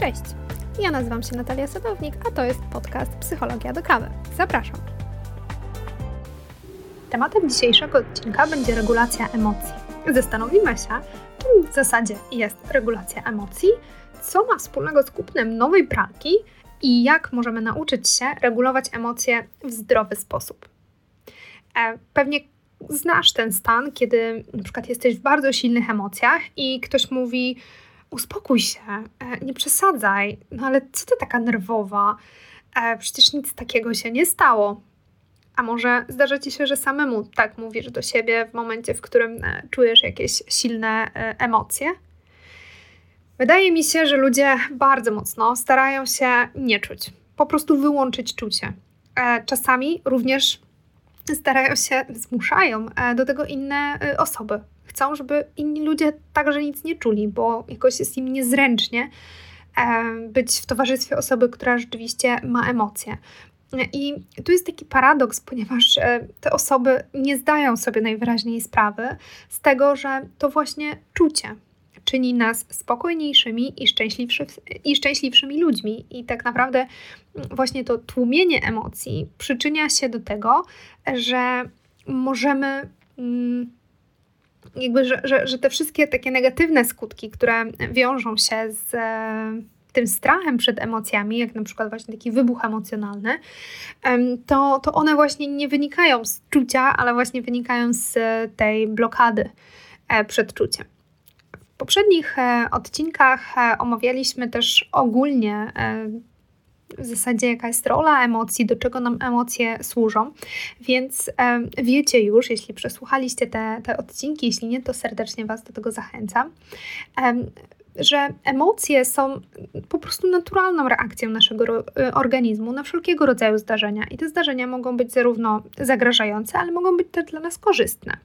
Cześć! Ja nazywam się Natalia Sadownik, a to jest podcast Psychologia do kawy. Zapraszam! Tematem dzisiejszego odcinka będzie regulacja emocji. Zastanowimy się, czym w zasadzie jest regulacja emocji, co ma wspólnego z kupnem nowej pralki i jak możemy nauczyć się regulować emocje w zdrowy sposób. E, pewnie znasz ten stan, kiedy na przykład jesteś w bardzo silnych emocjach i ktoś mówi: Uspokój się, e, nie przesadzaj, no ale co ty taka nerwowa? E, przecież nic takiego się nie stało. A może zdarza ci się, że samemu tak mówisz do siebie w momencie, w którym czujesz jakieś silne emocje? Wydaje mi się, że ludzie bardzo mocno starają się nie czuć, po prostu wyłączyć czucie. Czasami również starają się, zmuszają e, do tego inne e, osoby. Chcą, żeby inni ludzie także nic nie czuli, bo jakoś jest im niezręcznie e, być w towarzystwie osoby, która rzeczywiście ma emocje. I tu jest taki paradoks, ponieważ te osoby nie zdają sobie najwyraźniej sprawy z tego, że to właśnie czucie czyni nas spokojniejszymi i, szczęśliwszy, i szczęśliwszymi ludźmi. I tak naprawdę właśnie to tłumienie emocji przyczynia się do tego, że możemy. Mm, jakby, że, że, że te wszystkie takie negatywne skutki, które wiążą się z tym strachem przed emocjami, jak na przykład właśnie taki wybuch emocjonalny, to, to one właśnie nie wynikają z czucia, ale właśnie wynikają z tej blokady e, przed czuciem. Poprzednich e, odcinkach e, omawialiśmy też ogólnie e, w zasadzie jaka jest rola emocji, do czego nam emocje służą. Więc wiecie już, jeśli przesłuchaliście te, te odcinki, jeśli nie, to serdecznie Was do tego zachęcam. że emocje są po prostu naturalną reakcją naszego organizmu na wszelkiego rodzaju zdarzenia. I te zdarzenia mogą być zarówno zagrażające, ale mogą być też dla nas korzystne.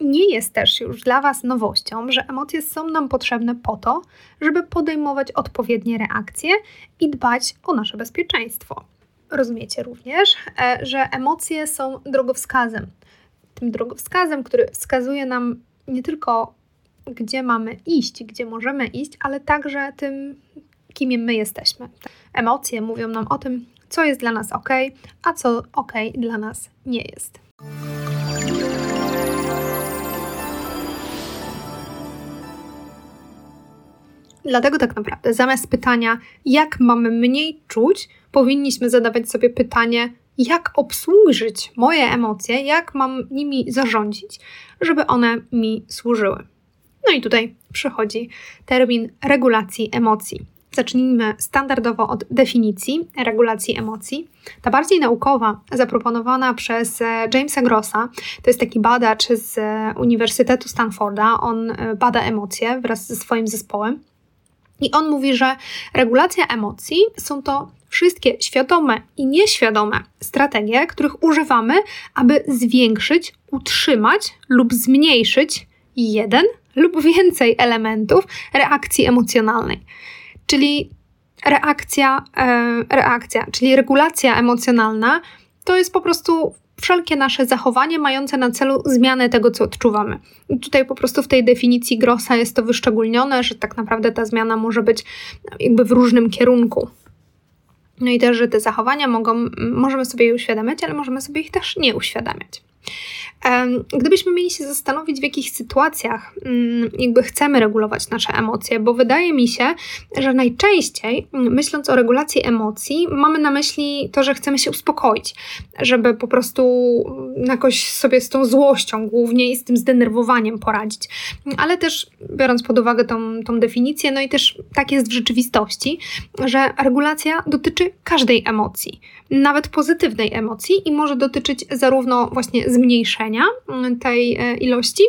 Nie jest też już dla Was nowością, że emocje są nam potrzebne po to, żeby podejmować odpowiednie reakcje i dbać o nasze bezpieczeństwo. Rozumiecie również, e, że emocje są drogowskazem. Tym drogowskazem, który wskazuje nam nie tylko, gdzie mamy iść, gdzie możemy iść, ale także tym, kim my jesteśmy. Emocje mówią nam o tym, co jest dla nas ok, a co ok dla nas nie jest. Dlatego tak naprawdę zamiast pytania, jak mamy mniej czuć, powinniśmy zadawać sobie pytanie, jak obsłużyć moje emocje, jak mam nimi zarządzić, żeby one mi służyły. No i tutaj przychodzi termin regulacji emocji. Zacznijmy standardowo od definicji regulacji emocji. Ta bardziej naukowa, zaproponowana przez e, Jamesa Grossa, to jest taki badacz z e, Uniwersytetu Stanforda. On e, bada emocje wraz ze swoim zespołem. I on mówi, że regulacja emocji są to wszystkie świadome i nieświadome strategie, których używamy, aby zwiększyć, utrzymać lub zmniejszyć jeden lub więcej elementów reakcji emocjonalnej. Czyli reakcja, e, reakcja, czyli regulacja emocjonalna to jest po prostu wszelkie nasze zachowanie mające na celu zmianę tego, co odczuwamy. I tutaj po prostu w tej definicji Grossa jest to wyszczególnione, że tak naprawdę ta zmiana może być jakby w różnym kierunku. No i też, że te zachowania mogą, możemy sobie je uświadamiać, ale możemy sobie ich też nie uświadamiać. Gdybyśmy mieli się zastanowić, w jakich sytuacjach mm, jakby chcemy regulować nasze emocje, bo wydaje mi się, że najczęściej mm, myśląc o regulacji emocji, mamy na myśli to, że chcemy się uspokoić, żeby po prostu jakoś sobie z tą złością głównie i z tym zdenerwowaniem poradzić. Ale też biorąc pod uwagę tą, tą definicję, no i też tak jest w rzeczywistości, że regulacja dotyczy każdej emocji, nawet pozytywnej emocji i może dotyczyć zarówno właśnie zmniejszenia tej e, ilości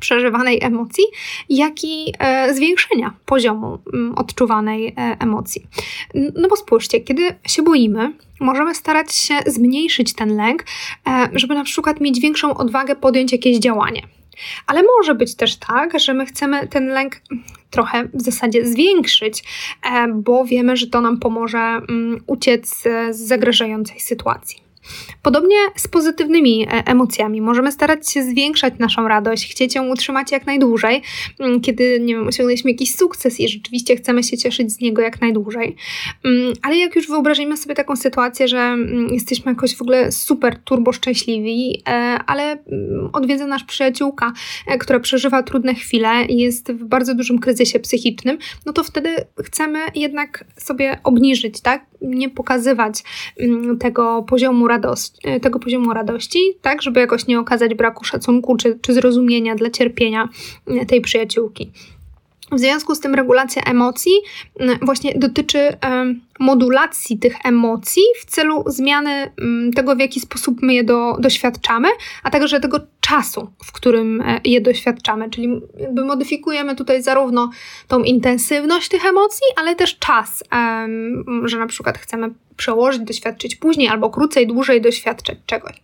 przeżywanej emocji, jak i e, zwiększenia poziomu mm, odczuwanej e, emocji. No bo spójrzcie, kiedy się boimy, możemy starać się zmniejszyć ten lęk, żeby na przykład mieć większą odwagę podjąć jakieś działanie. Ale może być też tak, że my chcemy ten lęk trochę w zasadzie zwiększyć, bo wiemy, że to nam pomoże mm, uciec z zagrażającej sytuacji. Podobnie z pozytywnymi e, emocjami. Możemy starać się zwiększać naszą radość, chcieć ją utrzymać jak najdłużej, mm, kiedy, nie wiem, osiągnęliśmy jakiś sukces i rzeczywiście chcemy się cieszyć z niego jak najdłużej. Mm, ale jak już wyobrazimy sobie taką sytuację, że mm, jesteśmy jakoś w ogóle super turbo szczęśliwi, e, ale odwiedza nasz przyjaciółka, e, która przeżywa trudne chwile i jest w bardzo dużym kryzysie psychicznym, no to wtedy chcemy jednak sobie obniżyć, tak? Nie pokazywać tego poziomu radości, e, tego poziomu radości, tak, żeby jakoś nie okazać braku szacunku czy, czy zrozumienia dla cierpienia tej przyjaciółki. W związku z tym regulacja emocji mm, właśnie dotyczy modulacji tych emocji w celu zmiany mm, tego, w jaki sposób my je do, doświadczamy, a także tego czasu, w którym e, je doświadczamy. Czyli jakby modyfikujemy tutaj zarówno tą intensywność tych emocji, ale też czas, że na przykład chcemy przełożyć, doświadczyć później albo krócej, dłużej doświadczać czegoś.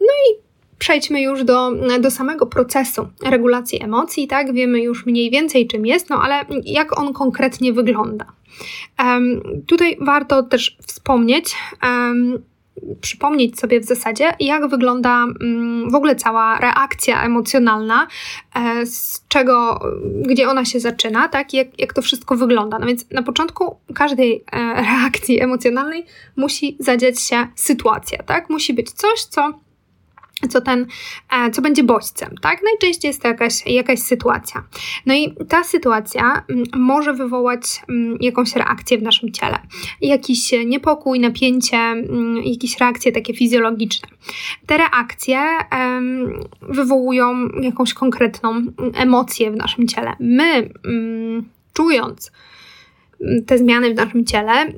No i przejdźmy już do, do samego procesu regulacji emocji, tak? Wiemy już mniej więcej czym jest, no ale jak on konkretnie wygląda. Um, tutaj warto też wspomnieć, um, przypomnieć sobie w zasadzie, jak wygląda um, w ogóle cała reakcja emocjonalna, e, z czego, gdzie ona się zaczyna, tak? Jak, jak to wszystko wygląda. No więc na początku każdej e, reakcji emocjonalnej musi zadziać się sytuacja, tak? Musi być coś, co co ten, e, co będzie bodźcem, tak? Najczęściej jest to jakaś, jakaś sytuacja. No i ta sytuacja mm, może wywołać mm, jakąś reakcję w naszym ciele. Jakiś niepokój, napięcie, mm, jakieś reakcje takie fizjologiczne. Te reakcje wywołują jakąś konkretną emocję w naszym ciele. My, czując te zmiany w naszym ciele,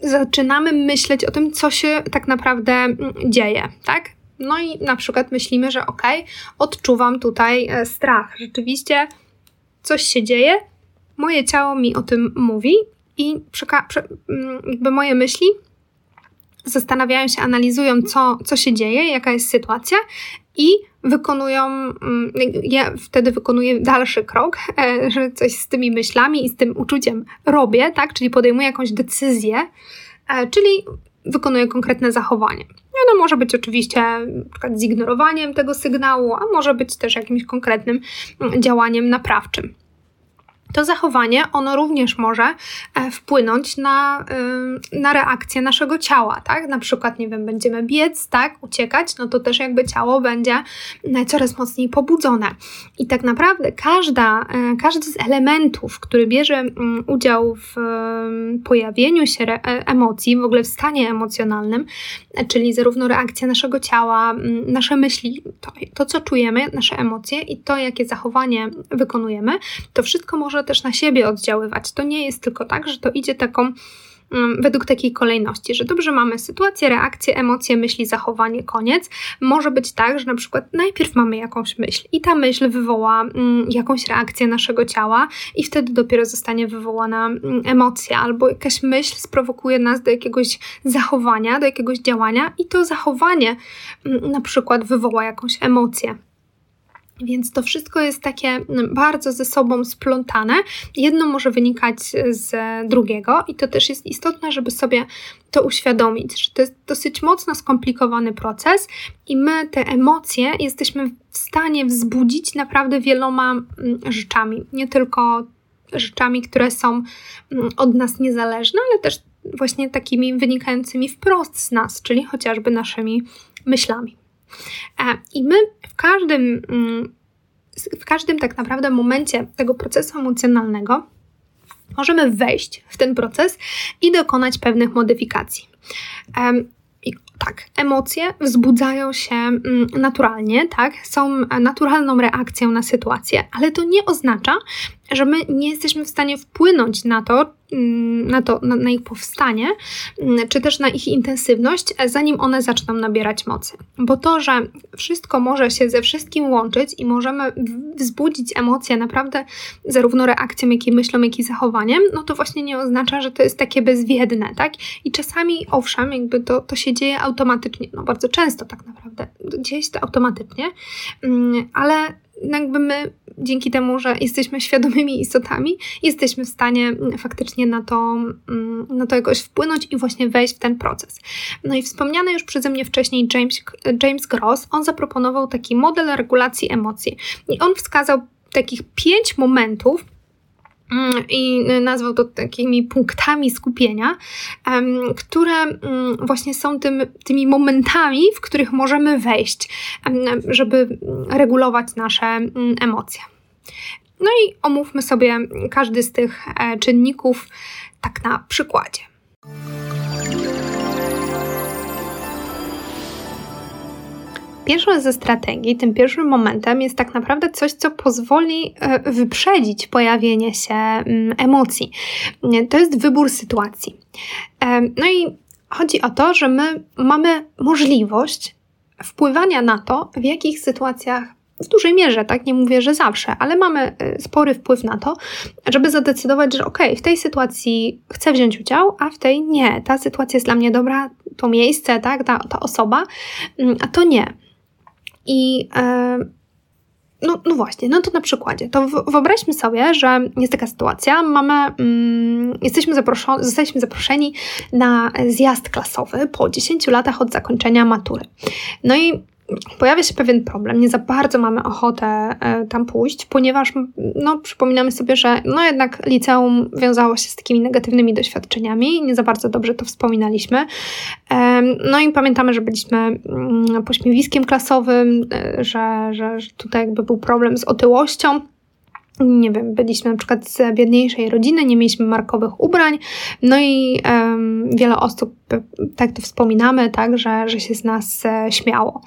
zaczynamy myśleć o tym, co się tak naprawdę mm, dzieje, tak? No i na przykład myślimy, że ok, odczuwam tutaj e, strach. Rzeczywiście coś się dzieje, moje ciało mi o tym mówi i mm, jakby moje myśli zastanawiają się, analizują, co, co się dzieje, jaka jest sytuacja i wykonują, mm, ja wtedy wykonuję dalszy krok, e, że coś z tymi myślami i z tym uczuciem robię, tak? Czyli podejmuję jakąś decyzję, e, czyli wykonuję konkretne zachowanie. Ono może być oczywiście zignorowaniem tego sygnału, a może być też jakimś konkretnym mm, działaniem naprawczym to zachowanie, ono również może e, wpłynąć na, na reakcję naszego ciała, tak? Na przykład, nie wiem, będziemy biec, tak, uciekać, no to też jakby ciało będzie e, coraz mocniej pobudzone. I tak naprawdę każda, e, każdy z elementów, który bierze mm, udział w pojawieniu się emocji, w ogóle w stanie emocjonalnym, czyli zarówno reakcja naszego ciała, mm, nasze myśli, to, to co czujemy, nasze emocje i to, jakie zachowanie wykonujemy, to wszystko może też na siebie oddziaływać. To nie jest tylko tak, że to idzie taką mm, według takiej kolejności, że dobrze mamy sytuację, reakcję, emocje, myśli, zachowanie, koniec. Może być tak, że na przykład najpierw mamy jakąś myśl i ta myśl wywoła mm, jakąś reakcję naszego ciała i wtedy dopiero zostanie wywołana mm, emocja albo jakaś myśl sprowokuje nas do jakiegoś zachowania, do jakiegoś działania i to zachowanie na przykład wywoła jakąś emocję. Więc to wszystko jest takie mm, bardzo ze sobą splątane. Jedno może wynikać z drugiego, i to też jest istotne, żeby sobie to uświadomić, że to jest dosyć mocno skomplikowany proces, i my te emocje jesteśmy w stanie wzbudzić naprawdę wieloma mm, rzeczami. Nie tylko rzeczami, które są mm, od nas niezależne, ale też właśnie takimi wynikającymi wprost z nas, czyli chociażby naszymi myślami. E, I my w każdym, mm, w każdym tak naprawdę momencie tego procesu emocjonalnego możemy wejść w ten proces i dokonać pewnych modyfikacji. I tak, emocje wzbudzają się mm, naturalnie, tak, są naturalną reakcją na sytuację, ale to nie oznacza, że my nie jesteśmy w stanie wpłynąć na to, mm, na, to, na, na, ich powstanie, mm, czy też na ich intensywność, zanim one zaczną nabierać mocy. Bo to, że wszystko może się ze wszystkim łączyć i możemy wzbudzić emocje naprawdę zarówno reakcją, jak i myślą, jak i zachowaniem, no to właśnie nie oznacza, że to jest takie bezwiedne, tak? I czasami, owszem, jakby to, to się dzieje automatycznie, no bardzo często tak naprawdę dzieje się to automatycznie, mm, ale jakby my dzięki temu, że jesteśmy świadomymi istotami, jesteśmy w stanie mm, faktycznie na to, mm, na to jakoś wpłynąć i właśnie wejść w ten proces. No i wspomniany już przeze mnie wcześniej James, James Gross, on zaproponował taki model regulacji emocji i on wskazał takich pięć momentów, i nazwał to takimi punktami skupienia, które mm, właśnie są tym, tymi momentami, w których możemy wejść, żeby regulować nasze mm, emocje. No i omówmy sobie każdy z tych e, czynników tak na przykładzie. Pierwszą ze strategii, tym pierwszym momentem jest tak naprawdę coś, co pozwoli e, wyprzedzić pojawienie się mm, emocji. To jest wybór sytuacji. E, no i chodzi o to, że my mamy możliwość wpływania na to, w jakich sytuacjach w dużej mierze, tak nie mówię, że zawsze, ale mamy e, spory wpływ na to, żeby zadecydować, że ok, w tej sytuacji chcę wziąć udział, a w tej nie. Ta sytuacja jest dla mnie dobra, to miejsce, tak, ta, ta osoba, mm, a to nie. I e, no, no właśnie, no to na przykładzie. To wyobraźmy sobie, że jest taka sytuacja, mamy, mm, jesteśmy zaproszeni, zostaliśmy zaproszeni na zjazd klasowy po 10 latach od zakończenia matury. No i pojawia się pewien problem. Nie za bardzo mamy ochotę e, tam pójść, ponieważ no, przypominamy sobie, że no jednak liceum wiązało się z takimi negatywnymi doświadczeniami. Nie za bardzo dobrze to wspominaliśmy. No i pamiętamy, że byliśmy mm, pośmiewiskiem klasowym, e, że, że, że tutaj jakby był problem z otyłością nie wiem, byliśmy na przykład z biedniejszej rodziny, nie mieliśmy markowych ubrań, no i um, wiele osób, tak to wspominamy, tak, że, że się z nas e, śmiało.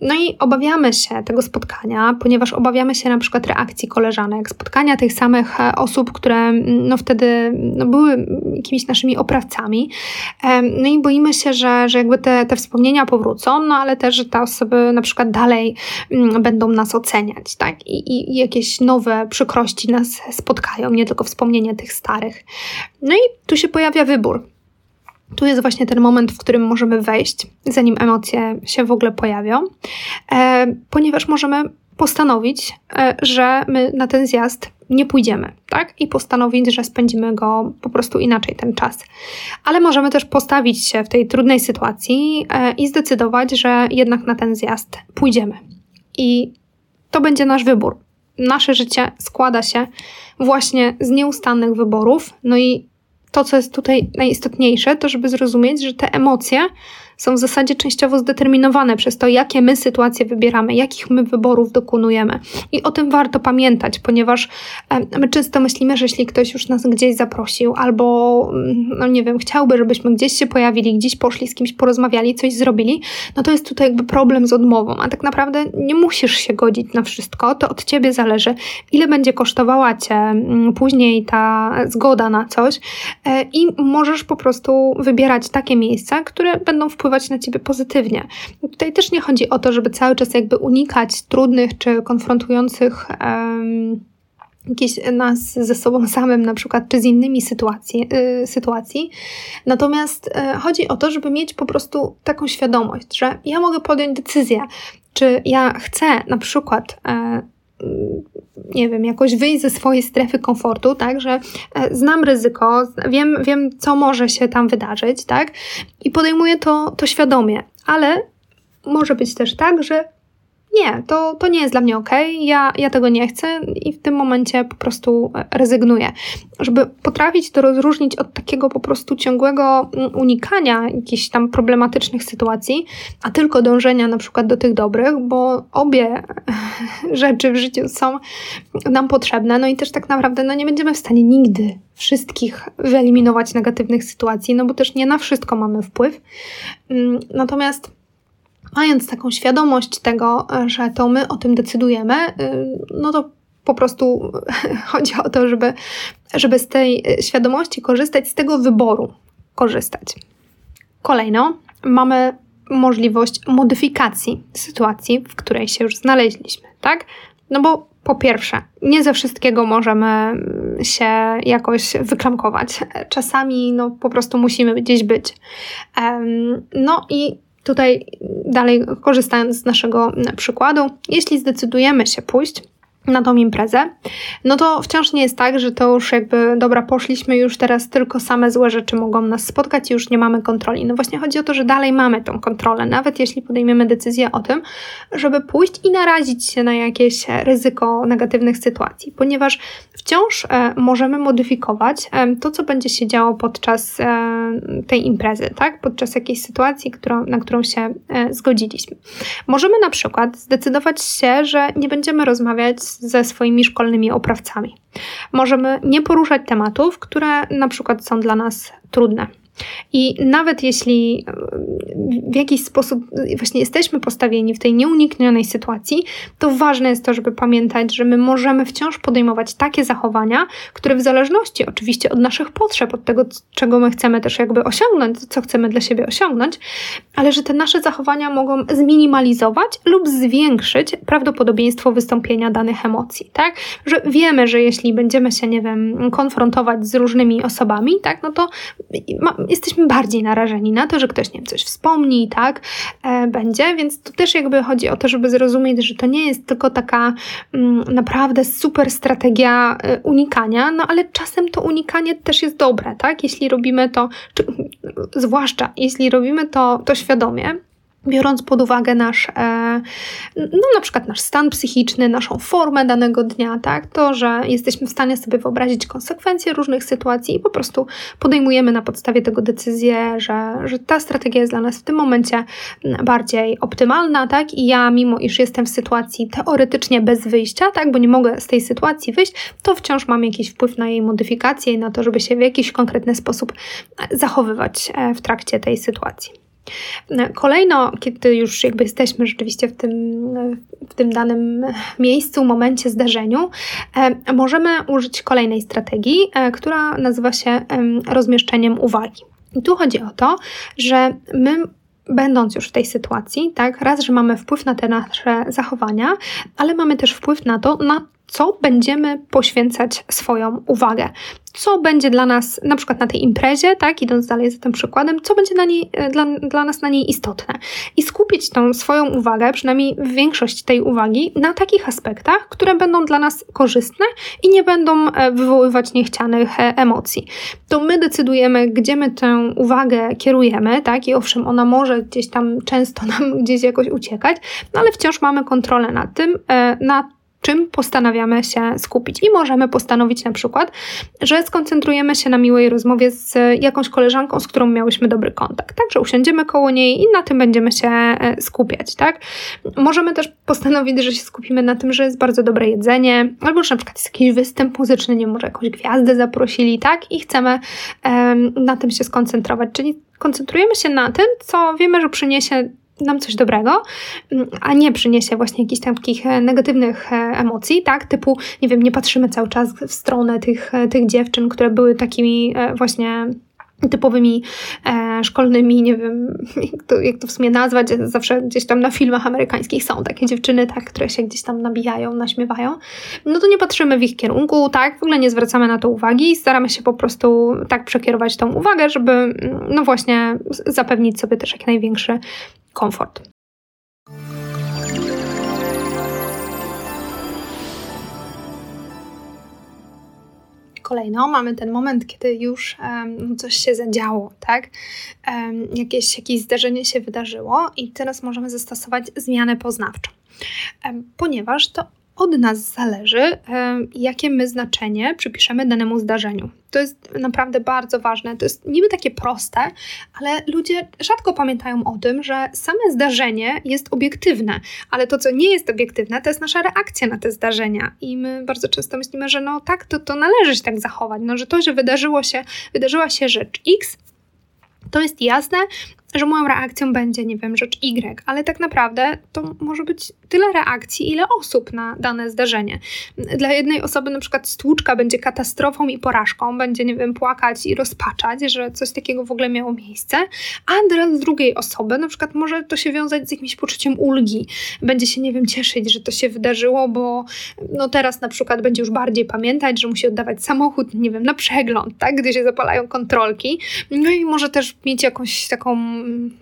No i obawiamy się tego spotkania, ponieważ obawiamy się na przykład reakcji koleżanek, spotkania tych samych e, osób, które no wtedy no, były jakimiś naszymi oprawcami. No i boimy się, że, że jakby te, te wspomnienia powrócą, no ale też, że te osoby na przykład dalej będą nas oceniać, tak, i, i, i jakieś nowe przykrości nas spotkają, nie tylko wspomnienia tych starych. No i tu się pojawia wybór. Tu jest właśnie ten moment, w którym możemy wejść, zanim emocje się w ogóle pojawią, e, ponieważ możemy postanowić, e, że my na ten zjazd nie pójdziemy, tak? I postanowić, że spędzimy go po prostu inaczej ten czas. Ale możemy też postawić się w tej trudnej sytuacji e, i zdecydować, że jednak na ten zjazd pójdziemy. I to będzie nasz wybór nasze życie składa się właśnie z nieustannych wyborów. No i to, co jest tutaj najistotniejsze, to żeby zrozumieć, że te emocje są w zasadzie częściowo zdeterminowane przez to, jakie my sytuacje wybieramy, jakich my wyborów dokonujemy. I o tym warto pamiętać, ponieważ my często myślimy, że jeśli ktoś już nas gdzieś zaprosił, albo, mm, no nie wiem, chciałby, żebyśmy gdzieś się pojawili, gdzieś poszli, z kimś porozmawiali, coś zrobili, no to jest tutaj jakby problem z odmową. A tak naprawdę nie musisz się godzić na wszystko, to od ciebie zależy, ile będzie kosztowała cię mm, później ta zgoda na coś e, i możesz po prostu wybierać takie miejsca, które będą wpływać wpływać na ciebie pozytywnie. Tutaj też nie chodzi o to, żeby cały czas jakby unikać trudnych czy konfrontujących um, jakichś nas ze sobą samym, na przykład, czy z innymi sytuacji. Yy, sytuacji. Natomiast yy, chodzi o to, żeby mieć po prostu taką świadomość, że ja mogę podjąć decyzję, czy ja chcę na przykład yy, nie wiem, jakoś wyjść ze swojej strefy komfortu, tak, że e, znam ryzyko, wiem, wiem, co może się tam wydarzyć, tak, i podejmuję to, to świadomie, ale może być też tak, że nie, to, to nie jest dla mnie ok, ja, ja tego nie chcę i w tym momencie po prostu e, rezygnuję. Żeby potrafić to rozróżnić od takiego po prostu ciągłego mm, unikania jakichś tam problematycznych sytuacji, a tylko dążenia na przykład do tych dobrych, bo obie rzeczy w życiu są nam potrzebne, no i też tak naprawdę no nie będziemy w stanie nigdy wszystkich wyeliminować negatywnych sytuacji, no bo też nie na wszystko mamy wpływ. Mm, natomiast mając taką świadomość tego, że to my o tym decydujemy, y, no to po prostu chodzi o to, żeby, żeby z tej świadomości korzystać, z tego wyboru korzystać. Kolejno mamy możliwość modyfikacji sytuacji, w której się już znaleźliśmy, tak? No bo po pierwsze, nie ze wszystkiego możemy się jakoś wyklamkować. Czasami no, po prostu musimy gdzieś być. No i tutaj dalej korzystając z naszego przykładu, jeśli zdecydujemy się pójść na tą imprezę, no to wciąż nie jest tak, że to już jakby, dobra, poszliśmy już teraz tylko same złe rzeczy mogą nas spotkać i już nie mamy kontroli. No właśnie chodzi o to, że dalej mamy tą kontrolę, nawet jeśli podejmiemy decyzję o tym, żeby pójść i narazić się na jakieś ryzyko negatywnych sytuacji, ponieważ wciąż e, możemy modyfikować e, to, co będzie się działo podczas e, tej imprezy, tak? Podczas jakiejś sytuacji, którą, na którą się zgodziliśmy. Możemy na przykład zdecydować się, że nie będziemy rozmawiać ze swoimi szkolnymi oprawcami. Możemy nie poruszać tematów, które na przykład są dla nas trudne. I nawet jeśli w jakiś sposób właśnie jesteśmy postawieni w tej nieuniknionej sytuacji, to ważne jest to, żeby pamiętać, że my możemy wciąż podejmować takie zachowania, które w zależności oczywiście od naszych potrzeb, od tego, czego my chcemy też jakby osiągnąć, co chcemy dla siebie osiągnąć, ale że te nasze zachowania mogą zminimalizować lub zwiększyć prawdopodobieństwo wystąpienia danych emocji, tak? Że wiemy, że jeśli będziemy się, nie wiem, konfrontować z różnymi osobami, tak, no to jesteśmy bardziej narażeni na to, że ktoś, nie wiem, coś wspomni, tak, e, będzie, więc to też jakby chodzi o to, żeby zrozumieć, że to nie jest tylko taka mm, naprawdę super strategia e, unikania, no ale czasem to unikanie też jest dobre, tak, jeśli robimy to, czy, zwłaszcza jeśli robimy to, to świadomie, biorąc pod uwagę nasz, e, no na przykład nasz stan psychiczny, naszą formę danego dnia, tak, to, że jesteśmy w stanie sobie wyobrazić konsekwencje różnych sytuacji i po prostu podejmujemy na podstawie tego decyzję, że, że ta strategia jest dla nas w tym momencie bardziej optymalna, tak, i ja mimo iż jestem w sytuacji teoretycznie bez wyjścia, tak, bo nie mogę z tej sytuacji wyjść, to wciąż mam jakiś wpływ na jej modyfikację i na to, żeby się w jakiś konkretny sposób zachowywać e, w trakcie tej sytuacji. Kolejno, kiedy już jakby jesteśmy rzeczywiście w tym, w tym danym miejscu, momencie, zdarzeniu, e, możemy użyć kolejnej strategii, e, która nazywa się rozmieszczeniem uwagi. I tu chodzi o to, że my będąc już w tej sytuacji, tak, raz, że mamy wpływ na te nasze zachowania, ale mamy też wpływ na to, na co będziemy poświęcać swoją uwagę. Co będzie dla nas, na przykład na tej imprezie, tak, idąc dalej za tym przykładem, co będzie dla, niej, e, dla, dla nas na niej istotne. I skupić tą swoją uwagę, przynajmniej większość tej uwagi, na takich aspektach, które będą dla nas korzystne i nie będą e, wywoływać niechcianych e, emocji. To my decydujemy, gdzie my tę uwagę kierujemy, tak, i owszem, ona może gdzieś tam często nam gdzieś jakoś uciekać, no ale wciąż mamy kontrolę nad tym, nad czym postanawiamy się skupić. I możemy postanowić na przykład, że skoncentrujemy się na miłej rozmowie z jakąś koleżanką, z którą miałyśmy dobry kontakt. Także usiądziemy koło niej i na tym będziemy się e, skupiać, tak? Możemy też postanowić, że się skupimy na tym, że jest bardzo dobre jedzenie, albo że na przykład jest jakiś występ muzyczny, nie może jakąś gwiazdę zaprosili, tak? I chcemy um, na tym się skoncentrować, czyli koncentrujemy się na tym, co wiemy, że przyniesie nam coś dobrego, a nie przyniesie właśnie jakichś takich e, negatywnych e, emocji, tak? Typu, nie wiem, nie patrzymy cały czas w stronę tych, e, tych dziewczyn, które były takimi właśnie typowymi e, szkolnymi, nie wiem jak to, jak to w sumie nazwać, zawsze gdzieś tam na filmach amerykańskich są takie dziewczyny, tak, które się gdzieś tam nabijają, naśmiewają, no to nie patrzymy w ich kierunku, tak, w ogóle nie zwracamy na to uwagi. I staramy się po prostu tak przekierować tą uwagę, żeby no właśnie zapewnić sobie też jak największy komfort. Kolejno mamy ten moment, kiedy już um, coś się zadziało, tak? Um, jakieś, jakieś zdarzenie się wydarzyło i teraz możemy zastosować zmianę poznawczą. Um, ponieważ to od nas zależy, jakie my znaczenie przypiszemy danemu zdarzeniu. To jest naprawdę bardzo ważne. To jest niby takie proste, ale ludzie rzadko pamiętają o tym, że same zdarzenie jest obiektywne, ale to, co nie jest obiektywne, to jest nasza reakcja na te zdarzenia. I my bardzo często myślimy, że no tak, to, to należy się tak zachować. No, że to, że wydarzyło się, wydarzyła się rzecz X, to jest jasne, że moją reakcją będzie, nie wiem, rzecz Y, ale tak naprawdę to może być tyle reakcji, ile osób na dane zdarzenie. Dla jednej osoby na przykład stłuczka będzie katastrofą i porażką, będzie, nie wiem, płakać i rozpaczać, że coś takiego w ogóle miało miejsce, a dla drugiej osoby na przykład może to się wiązać z jakimś poczuciem ulgi, będzie się, nie wiem, cieszyć, że to się wydarzyło, bo no teraz na przykład będzie już bardziej pamiętać, że musi oddawać samochód, nie wiem, na przegląd, tak, gdy się zapalają kontrolki, no i może też mieć jakąś taką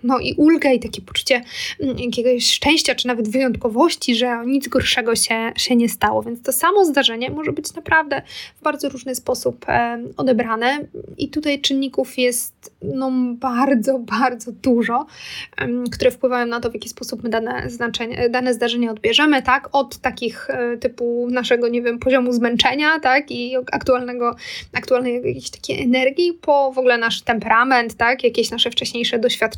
no i ulgę i takie poczucie mm, jakiegoś szczęścia, czy nawet wyjątkowości, że nic gorszego się, się nie stało. Więc to samo zdarzenie może być naprawdę w bardzo różny sposób e, odebrane i tutaj czynników jest no, bardzo, bardzo dużo, które wpływają na to, w jaki sposób my dane, znaczenie, dane zdarzenie odbierzemy, tak? Od takich e, typu naszego, nie wiem, poziomu zmęczenia, tak? I aktualnego, aktualnej jakiejś takiej energii, po w ogóle nasz temperament, tak? Jakieś nasze wcześniejsze doświadczenia.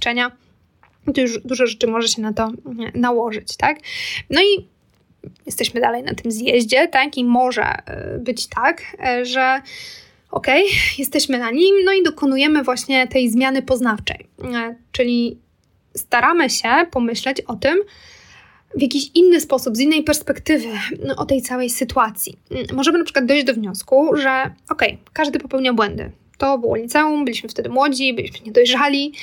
To już dużo rzeczy może się na to nałożyć, tak? No i jesteśmy dalej na tym zjeździe, tak? I może e, być tak, e, że ok, jesteśmy na nim, no i dokonujemy właśnie tej zmiany poznawczej, e, czyli staramy się pomyśleć o tym, w jakiś inny sposób, z innej perspektywy no, o tej całej sytuacji. Możemy na przykład dojść do wniosku, że ok, każdy popełnia błędy, to było liceum, byliśmy wtedy młodzi, byliśmy niedojrzali,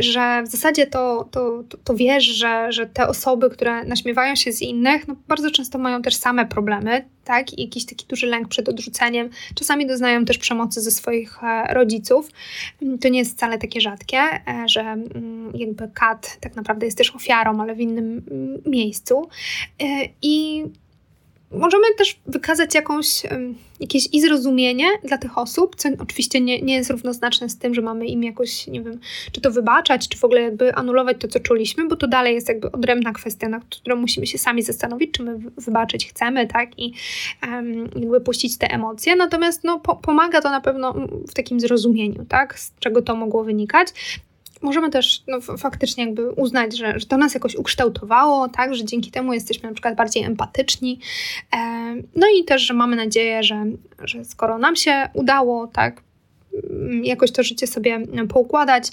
że w zasadzie to, to, to, to wiesz, że, że te osoby, które naśmiewają się z innych, no bardzo często mają też same problemy, tak? I jakiś taki duży lęk przed odrzuceniem. Czasami doznają też przemocy ze swoich e, rodziców. To nie jest wcale takie rzadkie, e, że mm, jakby kat tak naprawdę jest też ofiarą, ale w innym mm, miejscu. E, I możemy też wykazać jakąś, jakieś i zrozumienie dla tych osób, co oczywiście nie, nie jest równoznaczne z tym, że mamy im jakoś, nie wiem, czy to wybaczać, czy w ogóle jakby anulować to, co czuliśmy, bo to dalej jest jakby odrębna kwestia, nad którą musimy się sami zastanowić, czy my wybaczyć chcemy, tak, i um, jakby puścić te emocje. Natomiast no, po, pomaga to na pewno w takim zrozumieniu, tak, z czego to mogło wynikać możemy też no, faktycznie jakby uznać, że, że to nas jakoś ukształtowało, tak, że dzięki temu jesteśmy na przykład bardziej empatyczni. E, no i też, że mamy nadzieję, że, że skoro nam się udało, tak, mm, jakoś to życie sobie poukładać,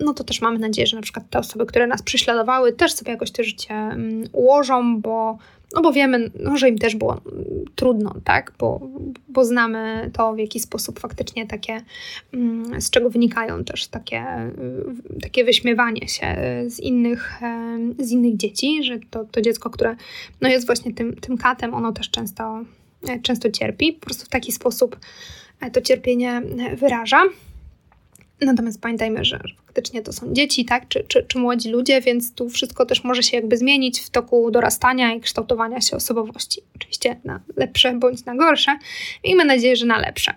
no to też mamy nadzieję, że na przykład te osoby, które nas prześladowały, też sobie jakoś to życie mm, ułożą, bo no bo wiemy, no, że im też było trudno, tak? Bo, bo znamy to, w jaki sposób faktycznie takie, mm, z czego wynikają też takie, takie wyśmiewanie się z innych, z innych dzieci, że to, to dziecko, które no jest właśnie tym, tym katem, ono też często, często cierpi. Po prostu w taki sposób to cierpienie wyraża. Natomiast pamiętajmy, że faktycznie to są dzieci, tak, czy, czy, czy młodzi ludzie, więc tu wszystko też może się jakby zmienić w toku dorastania i kształtowania się osobowości. Oczywiście na lepsze bądź na gorsze. Miejmy nadzieję, że na lepsze.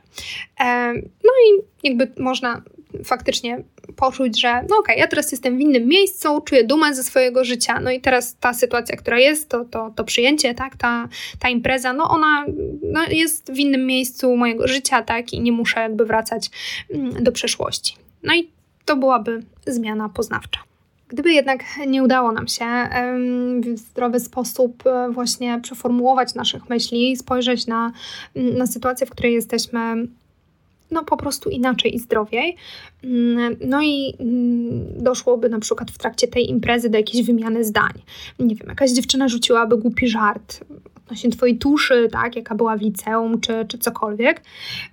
No i jakby można faktycznie poczuć, że no okej, okay, ja teraz jestem w innym miejscu, czuję dumę ze swojego życia, no i teraz ta sytuacja, która jest, to, to, to przyjęcie, tak, ta, ta impreza, no ona no, jest w innym miejscu mojego życia, tak, i nie muszę jakby wracać mm, do przeszłości. No i to byłaby zmiana poznawcza. Gdyby jednak nie udało nam się w zdrowy sposób e, właśnie przeformułować naszych myśli, spojrzeć na, na sytuację, w której jesteśmy no po prostu inaczej i zdrowiej. Mm, no i mm, doszłoby na przykład w trakcie tej imprezy do jakiejś wymiany zdań. Nie wiem, jakaś dziewczyna rzuciłaby głupi żart odnośnie twojej tuszy, tak, jaka była w liceum, czy, czy cokolwiek.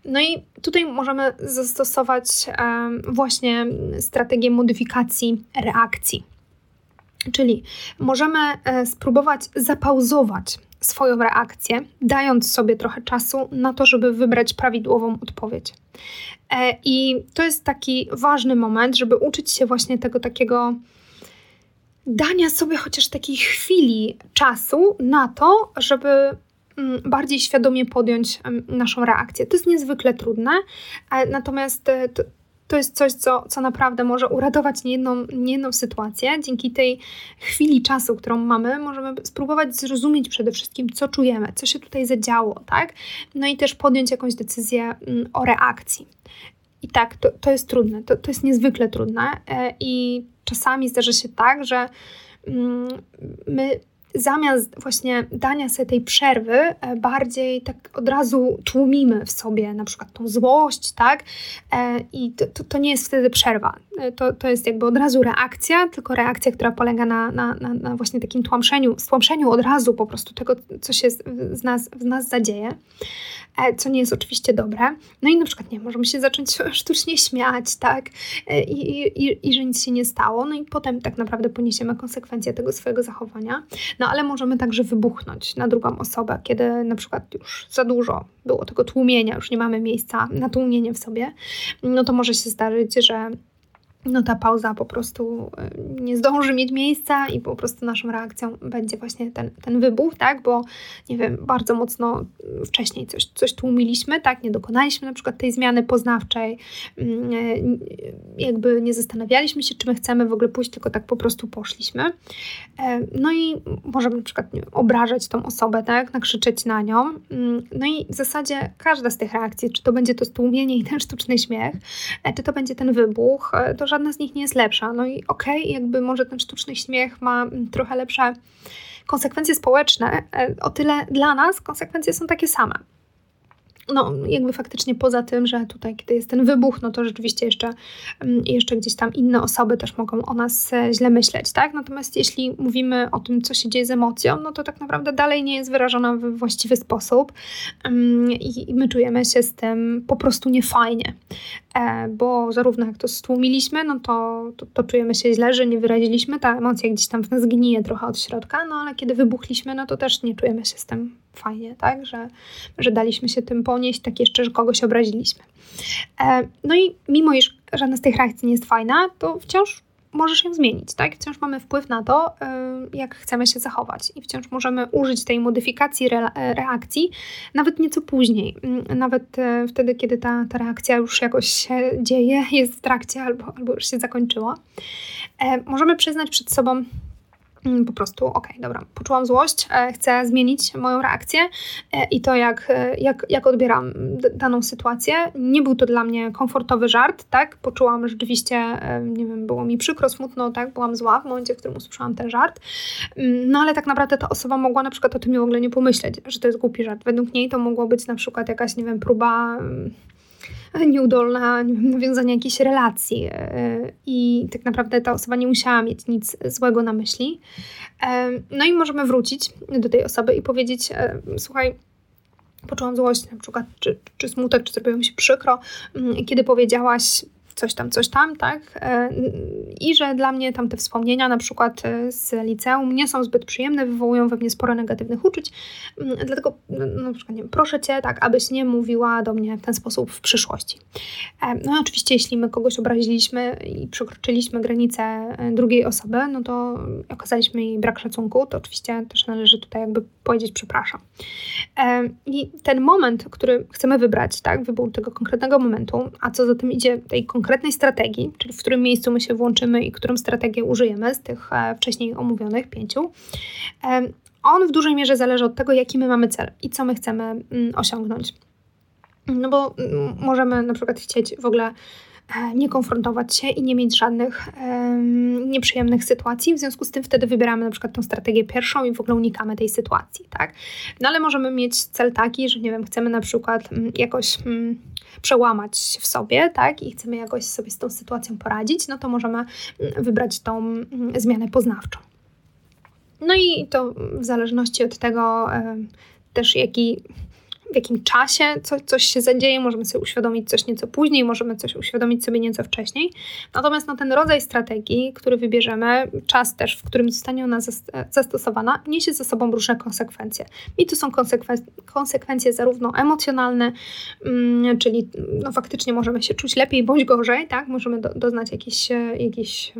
No i tutaj możemy zastosować właśnie strategię modyfikacji reakcji. Czyli możemy e, spróbować zapauzować swoją reakcję, dając sobie trochę czasu na to, żeby wybrać prawidłową odpowiedź. E, I to jest taki ważny moment, żeby uczyć się właśnie tego takiego dania sobie chociaż takiej chwili czasu na to, żeby mm, bardziej świadomie podjąć naszą reakcję. To jest niezwykle trudne, e, natomiast e, to, jest coś, co, co naprawdę może uratować niejedną, niejedną sytuację. Dzięki tej chwili czasu, którą mamy, możemy spróbować zrozumieć przede wszystkim, co czujemy, co się tutaj zadziało, tak? No i też podjąć jakąś decyzję mm, o reakcji. I tak, to, to jest trudne, to, to jest niezwykle trudne e, i czasami zdarza się tak, że mm, my zamiast właśnie dania sobie tej przerwy, e, bardziej tak od razu tłumimy w sobie na przykład tą złość, tak? E, I to, to, to nie jest wtedy przerwa. E, to, to jest jakby od razu reakcja, tylko reakcja, która polega na, na, na, na właśnie takim tłamszeniu, stłamszeniu od razu po prostu tego, co się z, z nas, w nas zadzieje. Co nie jest oczywiście dobre. No i na przykład, nie, możemy się zacząć sztucznie śmiać, tak, e, i, i, i że nic się nie stało, no i potem tak naprawdę poniesiemy konsekwencje tego swojego zachowania. No ale możemy także wybuchnąć na drugą osobę, kiedy na przykład już za dużo było tego tłumienia, już nie mamy miejsca na tłumienie w sobie, no to może się zdarzyć, że no ta pauza po prostu y, nie zdąży mieć miejsca i po prostu naszą reakcją będzie właśnie ten, ten wybuch, tak, bo nie wiem, bardzo mocno wcześniej coś, coś tłumiliśmy, tak, nie dokonaliśmy na przykład tej zmiany poznawczej, mm, y, jakby nie zastanawialiśmy się, czy my chcemy w ogóle pójść, tylko tak po prostu poszliśmy. E, no i możemy na przykład wiem, obrażać tą osobę, tak, nakrzyczeć na nią. Mm, no i w zasadzie każda z tych reakcji, czy to będzie to stłumienie i ten sztuczny śmiech, e, czy to będzie ten wybuch, e, to żadna z nich nie jest lepsza. No i okej, okay, jakby może ten sztuczny śmiech ma trochę lepsze konsekwencje społeczne, e, o tyle dla nas konsekwencje są takie same no jakby faktycznie poza tym, że tutaj, kiedy jest ten wybuch, no to rzeczywiście jeszcze, mm, jeszcze gdzieś tam inne osoby też mogą o nas e, źle myśleć, tak? Natomiast jeśli mówimy o tym, co się dzieje z emocją, no to tak naprawdę dalej nie jest wyrażona w właściwy sposób mm, i my czujemy się z tym po prostu niefajnie, bo zarówno jak to stłumiliśmy, no to, to, to czujemy się źle, że nie wyraziliśmy, ta emocja gdzieś tam w nas gnije trochę od środka, no ale kiedy wybuchliśmy, no to też nie czujemy się z tym fajnie, tak, że, że daliśmy się tym ponieść, tak jeszcze, że kogoś obraziliśmy. E, no i mimo iż żadna z tych reakcji nie jest fajna, to wciąż możesz ją zmienić, tak? Wciąż mamy wpływ na to, e, jak chcemy się zachować i wciąż możemy użyć tej modyfikacji re reakcji nawet nieco później, mm, nawet e, wtedy, kiedy ta, ta reakcja już jakoś się dzieje, jest w trakcie albo, albo już się zakończyła. Możemy przyznać przed sobą po prostu, okej, okay, dobra, poczułam złość, e, chcę zmienić moją reakcję e, i to, jak, e, jak, jak odbieram daną sytuację. Nie był to dla mnie komfortowy żart, tak? Poczułam rzeczywiście, nie wiem, było mi przykro, smutno, tak? Byłam zła w momencie, w którym usłyszałam ten żart. Mm, no ale tak naprawdę ta osoba mogła na przykład o tym w ogóle nie pomyśleć, że to jest głupi żart. Według niej to mogło być na przykład jakaś, nie wiem, próba mm, nieudolna nie wiem, jakiejś relacji e, i tak naprawdę ta osoba nie musiała mieć nic złego na myśli. E, no i możemy wrócić do tej osoby i powiedzieć, e, słuchaj, poczułam złość na przykład, czy, czy smutek, czy zrobiło mi się przykro, mm, kiedy powiedziałaś coś tam, coś tam, tak? E, I że dla mnie tamte wspomnienia, na przykład e, z liceum, nie są zbyt przyjemne, wywołują we mnie sporo negatywnych uczuć. Mm, dlatego, no, na przykład, nie wiem, proszę cię, tak, abyś nie mówiła do mnie w ten sposób w przyszłości. E, no i oczywiście, jeśli my kogoś obraziliśmy i przekroczyliśmy granicę drugiej osoby, no to okazaliśmy jej brak szacunku, to oczywiście też należy tutaj jakby powiedzieć przepraszam. I ten moment, który chcemy wybrać, tak, wybór tego konkretnego momentu, a co za tym idzie tej konkretnej konkretnej strategii, czyli w którym miejscu my się włączymy i którą strategię użyjemy z tych e, wcześniej omówionych pięciu, on w dużej mierze zależy od tego, jaki my mamy cel i co my chcemy mm, osiągnąć. No bo mm, możemy na przykład chcieć w ogóle nie konfrontować się i nie mieć żadnych um, nieprzyjemnych sytuacji. W związku z tym wtedy wybieramy na przykład tą strategię pierwszą i w ogóle unikamy tej sytuacji, tak? No ale możemy mieć cel taki, że nie wiem, chcemy na przykład um, jakoś um, przełamać w sobie, tak, i chcemy jakoś sobie z tą sytuacją poradzić, no to możemy mm, wybrać tą mm, zmianę poznawczą. No i to w zależności od tego też jaki w jakim czasie co, coś się zadzieje, możemy sobie uświadomić coś nieco później, możemy coś uświadomić sobie nieco wcześniej. Natomiast no, ten rodzaj strategii, który wybierzemy, czas też, w którym zostanie ona zastosowana, niesie ze sobą różne konsekwencje. I to są konsekwen konsekwencje zarówno emocjonalne, mm, czyli no, faktycznie możemy się czuć lepiej bądź gorzej, tak? możemy do, doznać jakichś, jakichś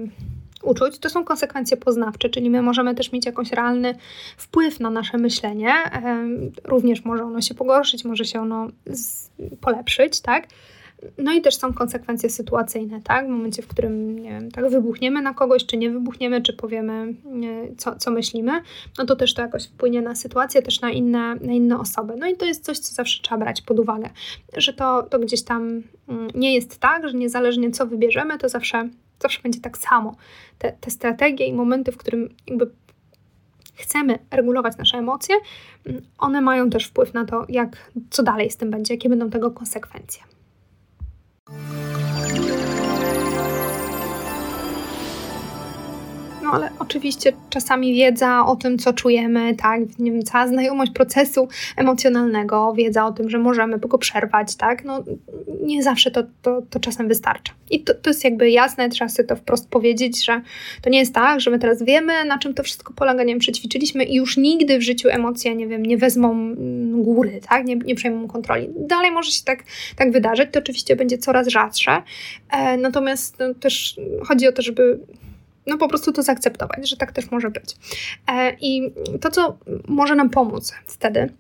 uczuć, to są konsekwencje poznawcze, czyli my możemy też mieć jakiś realny wpływ na nasze myślenie. Również może ono się pogorszyć, może się ono polepszyć, tak? No i też są konsekwencje sytuacyjne, tak? W momencie, w którym, nie wiem, tak wybuchniemy na kogoś, czy nie wybuchniemy, czy powiemy, co, co myślimy, no to też to jakoś wpłynie na sytuację, też na inne, na inne osoby. No i to jest coś, co zawsze trzeba brać pod uwagę, że to, to gdzieś tam mm, nie jest tak, że niezależnie co wybierzemy, to zawsze zawsze będzie tak samo. Te, te strategie i momenty, w którym jakby chcemy regulować nasze emocje, mm, one mają też wpływ na to, jak, co dalej z tym będzie, jakie będą tego konsekwencje. No ale oczywiście czasami wiedza o tym, co czujemy, tak, nie wiem, cała znajomość procesu emocjonalnego, wiedza o tym, że możemy go przerwać, tak, no nie zawsze to, to, to czasem wystarcza. I to, to jest jakby jasne, trzeba sobie to wprost powiedzieć, że to nie jest tak, że my teraz wiemy, na czym to wszystko polega, nie wiem, przećwiczyliśmy i już nigdy w życiu emocje, nie wiem, nie wezmą mm, góry, tak, nie, nie przejmą kontroli. Dalej może się tak, tak wydarzyć, to oczywiście będzie coraz rzadsze, e, natomiast no, też chodzi o to, żeby no po prostu to zaakceptować, że tak też może być. E, I to, co może nam pomóc wtedy,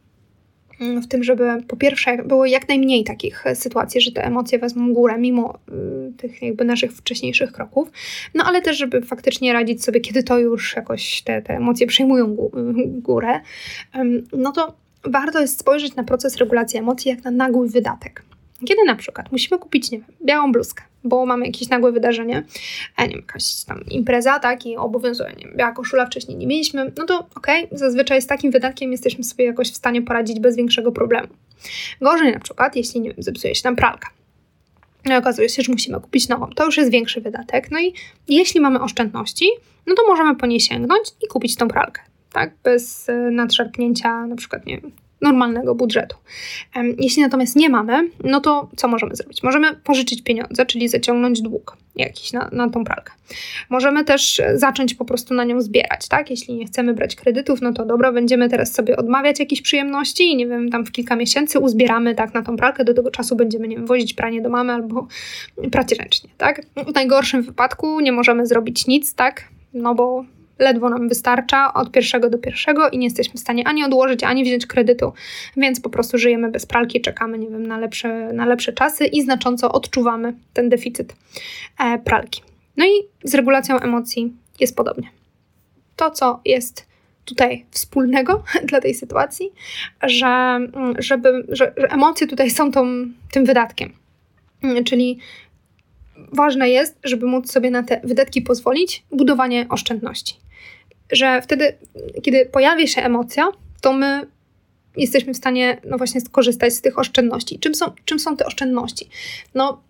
mm, w tym, żeby po pierwsze było jak najmniej takich sytuacji, że te emocje wezmą górę mimo y, tych jakby naszych wcześniejszych kroków, no ale też, żeby faktycznie radzić sobie, kiedy to już jakoś te, te emocje przejmują górę, no to warto jest spojrzeć na proces regulacji emocji jak na nagły wydatek. Kiedy na przykład musimy kupić, nie wiem, białą bluzkę, bo mamy jakieś nagłe wydarzenie, a nie wiem, jakaś tam impreza, tak, i obowiązuje, nie wiem, biała koszula wcześniej nie mieliśmy, no to okej, okay, zazwyczaj z takim wydatkiem jesteśmy sobie jakoś w stanie poradzić bez większego problemu. Gorzej na przykład, jeśli, nie wiem, zepsuje się nam pralka. No i okazuje się, że musimy kupić nową. To już jest większy wydatek. No i jeśli mamy oszczędności, no to możemy po niej sięgnąć i kupić tą pralkę tak, bez e, nadszarpnięcia na przykład, nie wiem, normalnego budżetu. Jeśli natomiast nie mamy, no to co możemy zrobić? Możemy pożyczyć pieniądze, czyli zaciągnąć dług jakiś na, na tą pralkę. Możemy też zacząć po prostu na nią zbierać, tak? Jeśli nie chcemy brać kredytów, no to dobra, będziemy teraz sobie odmawiać jakichś przyjemności i nie wiem, tam w kilka miesięcy uzbieramy tak na tą pralkę, do tego czasu będziemy, nie wiem, wozić pranie do mamy albo prać ręcznie, tak? W najgorszym wypadku nie możemy zrobić nic, tak? No bo ledwo nam wystarcza od pierwszego do pierwszego i nie jesteśmy w stanie ani odłożyć, ani wziąć kredytu, więc po prostu żyjemy bez pralki, czekamy, nie wiem, na lepsze, na lepsze czasy i znacząco odczuwamy ten deficyt e, pralki. No i z regulacją emocji jest podobnie. To, co jest tutaj wspólnego dla tej sytuacji, że, mm, żeby, że, że emocje tutaj są tą, tym wydatkiem. Czyli ważne jest, żeby móc sobie na te wydatki pozwolić, budowanie oszczędności że wtedy, kiedy pojawia się emocja, to my jesteśmy w stanie, no właśnie, skorzystać z tych oszczędności. Czym są, czym są te oszczędności? No,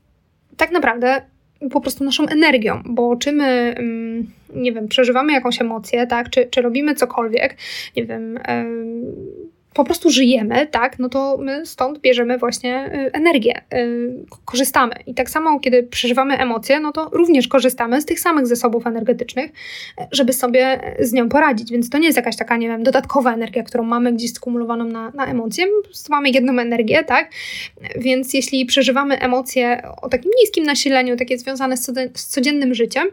tak naprawdę po prostu naszą energią, bo czy my, mm, nie wiem, przeżywamy jakąś emocję, tak, czy, czy robimy cokolwiek, nie wiem, po prostu żyjemy, tak, no to my stąd bierzemy właśnie y, energię, y, korzystamy. I tak samo, kiedy przeżywamy emocje, no to również korzystamy z tych samych zasobów energetycznych, żeby sobie z nią poradzić. Więc to nie jest jakaś taka, nie wiem, dodatkowa energia, którą mamy gdzieś skumulowaną na, na emocje, po prostu mamy jedną energię, tak. Więc jeśli przeżywamy emocje o takim niskim nasileniu, takie związane z codziennym życiem,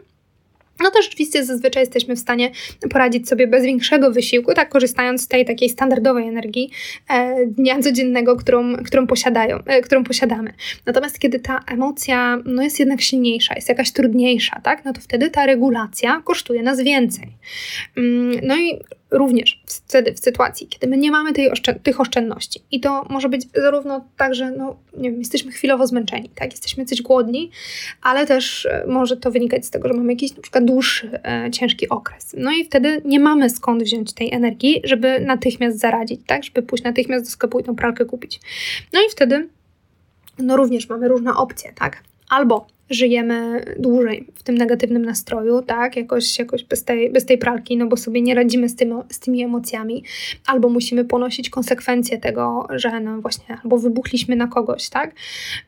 no to rzeczywiście zazwyczaj jesteśmy w stanie poradzić sobie bez większego wysiłku, tak korzystając z tej takiej standardowej energii e, dnia codziennego, którą, którą, posiadają, e, którą posiadamy. Natomiast kiedy ta emocja no, jest jednak silniejsza, jest jakaś trudniejsza, tak, no to wtedy ta regulacja kosztuje nas więcej. Mm, no i również wtedy w sytuacji, kiedy my nie mamy tej oszczęd tych oszczędności i to może być zarówno tak, że no, nie wiem, jesteśmy chwilowo zmęczeni, tak, jesteśmy coś głodni, ale też e, może to wynikać z tego, że mamy jakiś na przykład dłuższy, e, ciężki okres. No i wtedy nie mamy skąd wziąć tej energii, żeby natychmiast zaradzić, tak, żeby pójść natychmiast do sklepu i tą pralkę kupić. No i wtedy no również mamy różne opcje, tak, albo żyjemy dłużej w tym negatywnym nastroju, tak? Jakoś, jakoś bez, tej, bez tej pralki, no bo sobie nie radzimy z, tym, z tymi emocjami, albo musimy ponosić konsekwencje tego, że no właśnie, albo wybuchliśmy na kogoś, tak?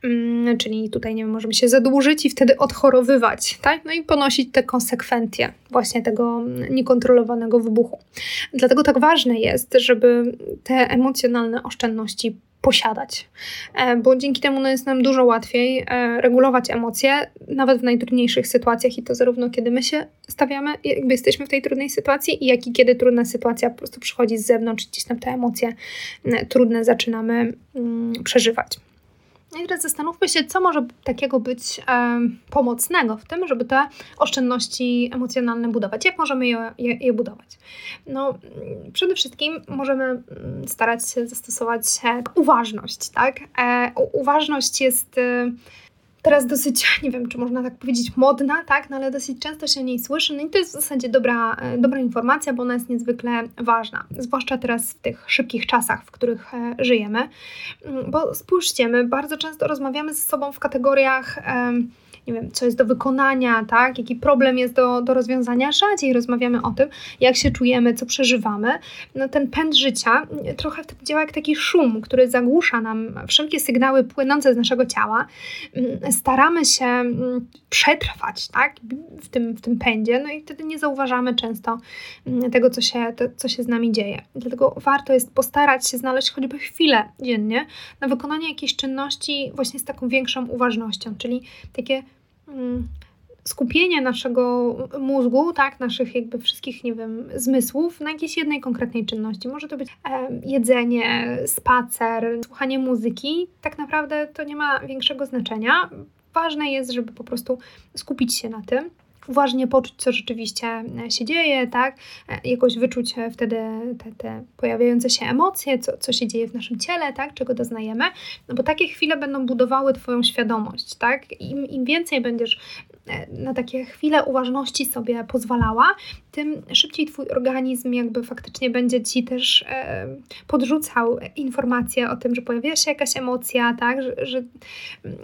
Hmm, czyli tutaj, nie wiem, możemy się zadłużyć i wtedy odchorowywać, tak? No i ponosić te konsekwencje właśnie tego niekontrolowanego wybuchu. Dlatego tak ważne jest, żeby te emocjonalne oszczędności posiadać, e, bo dzięki temu no, jest nam dużo łatwiej e, regulować emocje, nawet w najtrudniejszych sytuacjach i to zarówno kiedy my się stawiamy, jakby jesteśmy w tej trudnej sytuacji, jak i kiedy trudna sytuacja po prostu przychodzi z zewnątrz, gdzieś nam te emocje trudne zaczynamy mm, przeżywać. No i teraz zastanówmy się, co może takiego być e, pomocnego w tym, żeby te oszczędności emocjonalne budować. Jak możemy je, je, je budować? No, przede wszystkim możemy mm, starać się zastosować uważność, tak? E, uważność jest. Teraz dosyć, nie wiem, czy można tak powiedzieć, modna, tak, no ale dosyć często się o niej słyszy. No i to jest w zasadzie dobra, e, dobra informacja, bo ona jest niezwykle ważna, zwłaszcza teraz w tych szybkich czasach, w których e, żyjemy. Mm, bo spójrzcie, my bardzo często rozmawiamy ze sobą w kategoriach nie wiem, co jest do wykonania, tak, jaki problem jest do, do rozwiązania, rzadziej rozmawiamy o tym, jak się czujemy, co przeżywamy. No ten pęd życia trochę działa jak taki szum, który zagłusza nam wszelkie sygnały płynące z naszego ciała. Mm, staramy się mm, przetrwać, tak, w tym, w tym pędzie, no i wtedy nie zauważamy często mm, tego, co się, to, co się z nami dzieje. Dlatego warto jest postarać się znaleźć choćby chwilę dziennie na wykonanie jakiejś czynności właśnie z taką większą uważnością, czyli takie skupienie naszego mózgu, tak, naszych jakby wszystkich, nie wiem, zmysłów na jakiejś jednej konkretnej czynności. Może to być e, jedzenie, spacer, słuchanie muzyki. Tak naprawdę to nie ma większego znaczenia. Ważne jest, żeby po prostu skupić się na tym uważnie poczuć, co rzeczywiście e, się dzieje, tak? E, jakoś wyczuć e, wtedy te, te pojawiające się emocje, co, co się dzieje w naszym ciele, tak? Czego doznajemy, no bo takie chwile będą budowały Twoją świadomość, tak? Im, im więcej będziesz na takie chwile uważności sobie pozwalała, tym szybciej Twój organizm jakby faktycznie będzie Ci też e, podrzucał informacje o tym, że pojawia się jakaś emocja, tak, że, że,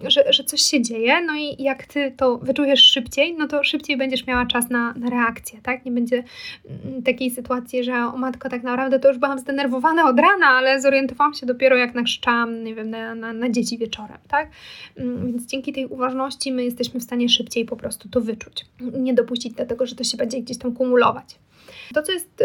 że, że, coś się dzieje, no i jak Ty to wyczujesz szybciej, no to szybciej będziesz miała czas na, na reakcję, tak, nie będzie mm, takiej sytuacji, że o matko, tak naprawdę to już byłam zdenerwowana od rana, ale zorientowałam się dopiero jak nakrzyczałam, nie wiem, na, na, na dzieci wieczorem, tak, mm, więc dzięki tej uważności my jesteśmy w stanie szybciej po prostu to wyczuć, nie dopuścić do tego, że to się będzie gdzieś tam kumulować. To, co jest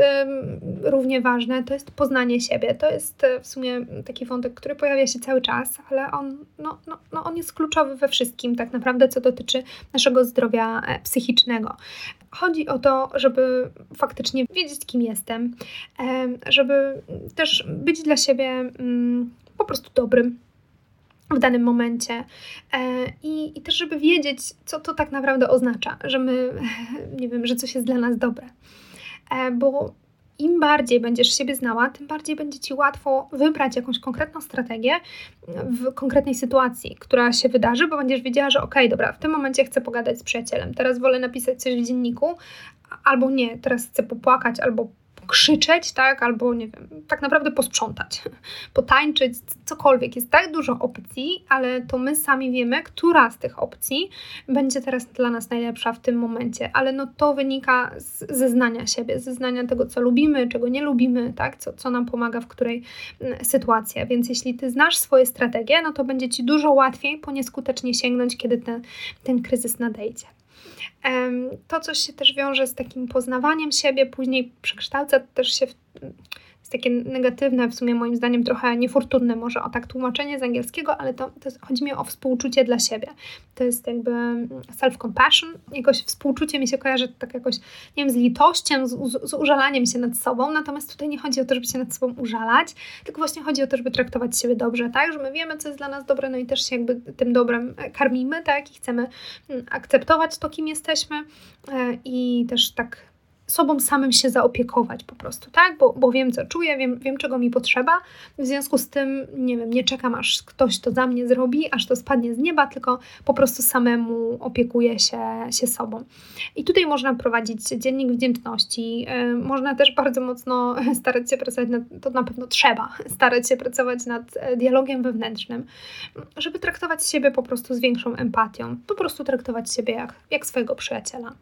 równie ważne, to jest poznanie siebie. To jest e, w sumie taki wątek, który pojawia się cały czas, ale on, no, no, no on jest kluczowy we wszystkim, tak naprawdę, co dotyczy naszego zdrowia e, psychicznego. Chodzi o to, żeby faktycznie wiedzieć, kim jestem, żeby też być dla siebie mm, po prostu dobrym, w danym momencie e, I, i też, żeby wiedzieć, co to tak naprawdę oznacza, że my, nie wiem, że coś jest dla nas dobre. E, bo im bardziej będziesz siebie znała, tym bardziej będzie ci łatwo wybrać jakąś konkretną strategię w konkretnej sytuacji, która się wydarzy, bo będziesz wiedziała, że okej, okay, dobra, w tym momencie chcę pogadać z przyjacielem, teraz wolę napisać coś w dzienniku, albo nie, teraz chcę popłakać, albo krzyczeć, tak, albo nie wiem, tak naprawdę posprzątać, potańczyć, cokolwiek. Jest tak dużo opcji, ale to my sami wiemy, która z tych opcji będzie teraz dla nas najlepsza w tym momencie, ale no to wynika z, ze znania siebie, ze znania tego, co lubimy, czego nie lubimy, tak, co, co nam pomaga w której mm, sytuacji. Więc jeśli ty znasz swoje strategie, no to będzie ci dużo łatwiej po nieskutecznie sięgnąć, kiedy ten, ten kryzys nadejdzie. To coś się też wiąże z takim poznawaniem siebie, później przekształca też się w takie negatywne, w sumie moim zdaniem trochę niefortunne może o tak tłumaczenie z angielskiego, ale to, to chodzi mi o współczucie dla siebie. To jest jakby self-compassion, jakoś współczucie mi się kojarzy tak jakoś, nie wiem, z litością, z, z, użalaniem się nad sobą, natomiast tutaj nie chodzi o to, żeby się nad sobą użalać, tylko właśnie chodzi o to, żeby traktować siebie dobrze, tak, że my wiemy, co jest dla nas dobre, no i też się jakby tym dobrem karmimy, tak, i chcemy mm, akceptować to, kim jesteśmy e, i też tak sobą samym się zaopiekować po prostu, tak? Bo, bo wiem, co czuję, wiem, wiem, czego mi potrzeba. W związku z tym, nie wiem, nie czekam, aż ktoś to za mnie zrobi, aż to spadnie z nieba, tylko po prostu samemu opiekuję się, się sobą. I tutaj można prowadzić dziennik wdzięczności. Yy, można też bardzo mocno starać się pracować nad, to na pewno trzeba, starać się pracować nad e, dialogiem wewnętrznym, żeby traktować siebie po prostu z większą empatią. Po prostu traktować siebie jak, jak swojego przyjaciela.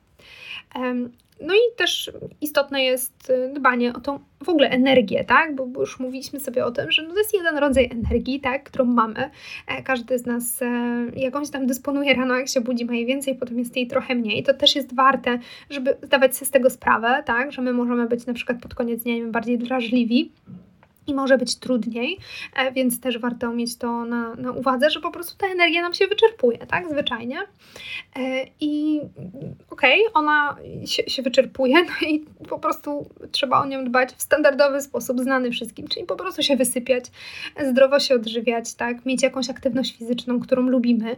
No i też istotne jest y, dbanie o tą w ogóle energię, tak? Bo, już mówiliśmy sobie o tym, że no to jest jeden rodzaj energii, tak? którą mamy. E, każdy z nas e, jakąś tam dysponuje rano, jak się budzi, ma jej więcej, potem jest jej trochę mniej. To też jest warte, żeby zdawać sobie z tego sprawę, tak? Że my możemy być na przykład pod koniec dnia bardziej drażliwi i może być trudniej, e, więc też warto mieć to na, na uwadze, że po prostu ta energia nam się wyczerpuje, tak, zwyczajnie. E, I okej, okay, ona się, się wyczerpuje, no i po prostu trzeba o nią dbać w standardowy sposób, znany wszystkim, czyli po prostu się wysypiać, zdrowo się odżywiać, tak, mieć jakąś aktywność fizyczną, którą lubimy,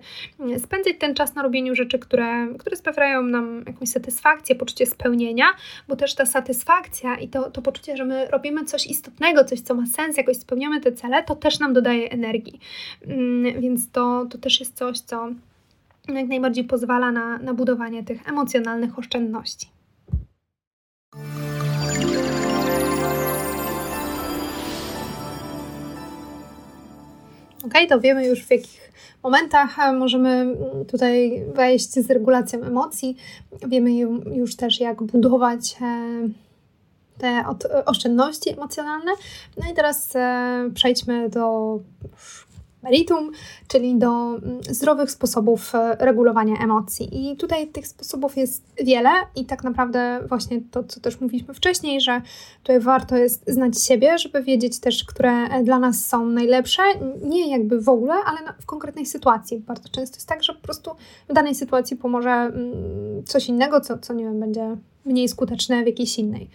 spędzać ten czas na robieniu rzeczy, które, które sprawiają nam jakąś satysfakcję, poczucie spełnienia, bo też ta satysfakcja i to, to poczucie, że my robimy coś istotnego, coś, co ma sens, jakoś spełniamy te cele, to też nam dodaje energii. Mm, więc to, to też jest coś, co jak najbardziej pozwala na, na budowanie tych emocjonalnych oszczędności. Ok, to wiemy już w jakich momentach e, możemy tutaj wejść z regulacją emocji. Wiemy już też, jak budować e, te oszczędności emocjonalne. No i teraz e, przejdźmy do meritum, czyli do mm, zdrowych sposobów e, regulowania emocji. I tutaj tych sposobów jest wiele i tak naprawdę właśnie to, co też mówiliśmy wcześniej, że tutaj warto jest znać siebie, żeby wiedzieć też, które dla nas są najlepsze, nie jakby w ogóle, ale w konkretnej sytuacji. Bardzo często jest tak, że po prostu w danej sytuacji pomoże mm, coś innego, co, co nie wiem, będzie mniej skuteczne w jakiejś innej.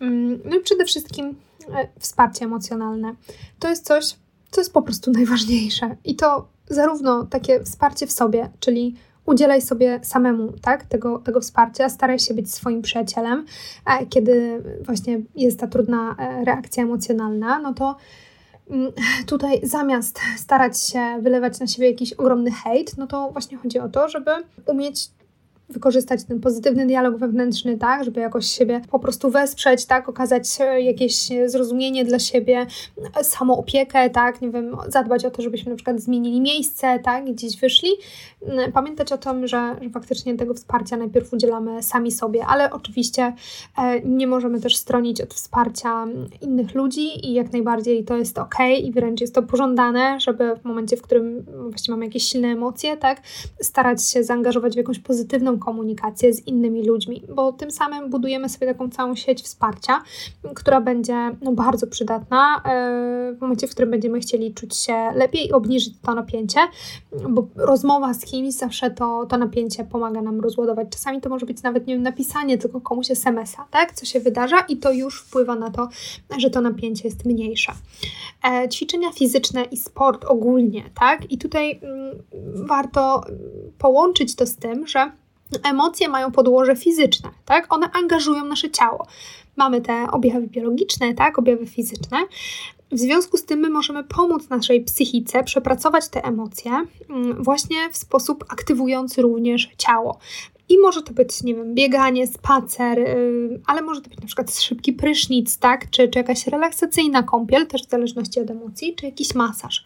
Mm, no i przede wszystkim e, wsparcie emocjonalne. To jest coś, co jest po prostu najważniejsze. I to zarówno takie wsparcie w sobie, czyli udzielaj sobie samemu tak, tego, tego wsparcia, staraj się być swoim przyjacielem, kiedy właśnie jest ta trudna e, reakcja emocjonalna, no to mm, tutaj zamiast starać się wylewać na siebie jakiś ogromny hejt, no to właśnie chodzi o to, żeby umieć wykorzystać ten pozytywny dialog wewnętrzny, tak, żeby jakoś siebie po prostu wesprzeć, tak, okazać jakieś zrozumienie dla siebie, samoopiekę, tak, nie wiem, zadbać o to, żebyśmy na przykład zmienili miejsce, tak, gdzieś wyszli. Pamiętać o tym, że, że faktycznie tego wsparcia najpierw udzielamy sami sobie, ale oczywiście e, nie możemy też stronić od wsparcia innych ludzi i jak najbardziej to jest ok i wręcz jest to pożądane, żeby w momencie, w którym właśnie mamy jakieś silne emocje, tak, starać się zaangażować w jakąś pozytywną komunikację z innymi ludźmi, bo tym samym budujemy sobie taką całą sieć wsparcia, która będzie no, bardzo przydatna e, w momencie, w którym będziemy chcieli czuć się lepiej i obniżyć to napięcie, bo rozmowa z kimś zawsze to, to napięcie pomaga nam rozładować. Czasami to może być nawet nie wiem, napisanie tylko komuś SMS-a, tak? co się wydarza i to już wpływa na to, że to napięcie jest mniejsze. E, ćwiczenia fizyczne i sport ogólnie, tak? I tutaj mm, warto połączyć to z tym, że emocje mają podłoże fizyczne, tak? One angażują nasze ciało. Mamy te objawy biologiczne, tak? Objawy fizyczne. W związku z tym my możemy pomóc naszej psychice przepracować te emocje mm, właśnie w sposób aktywujący również ciało. I może to być, nie wiem, bieganie, spacer, yy, ale może to być na przykład szybki prysznic, tak? Czy, czy jakaś relaksacyjna kąpiel, też w zależności od emocji, czy jakiś masaż.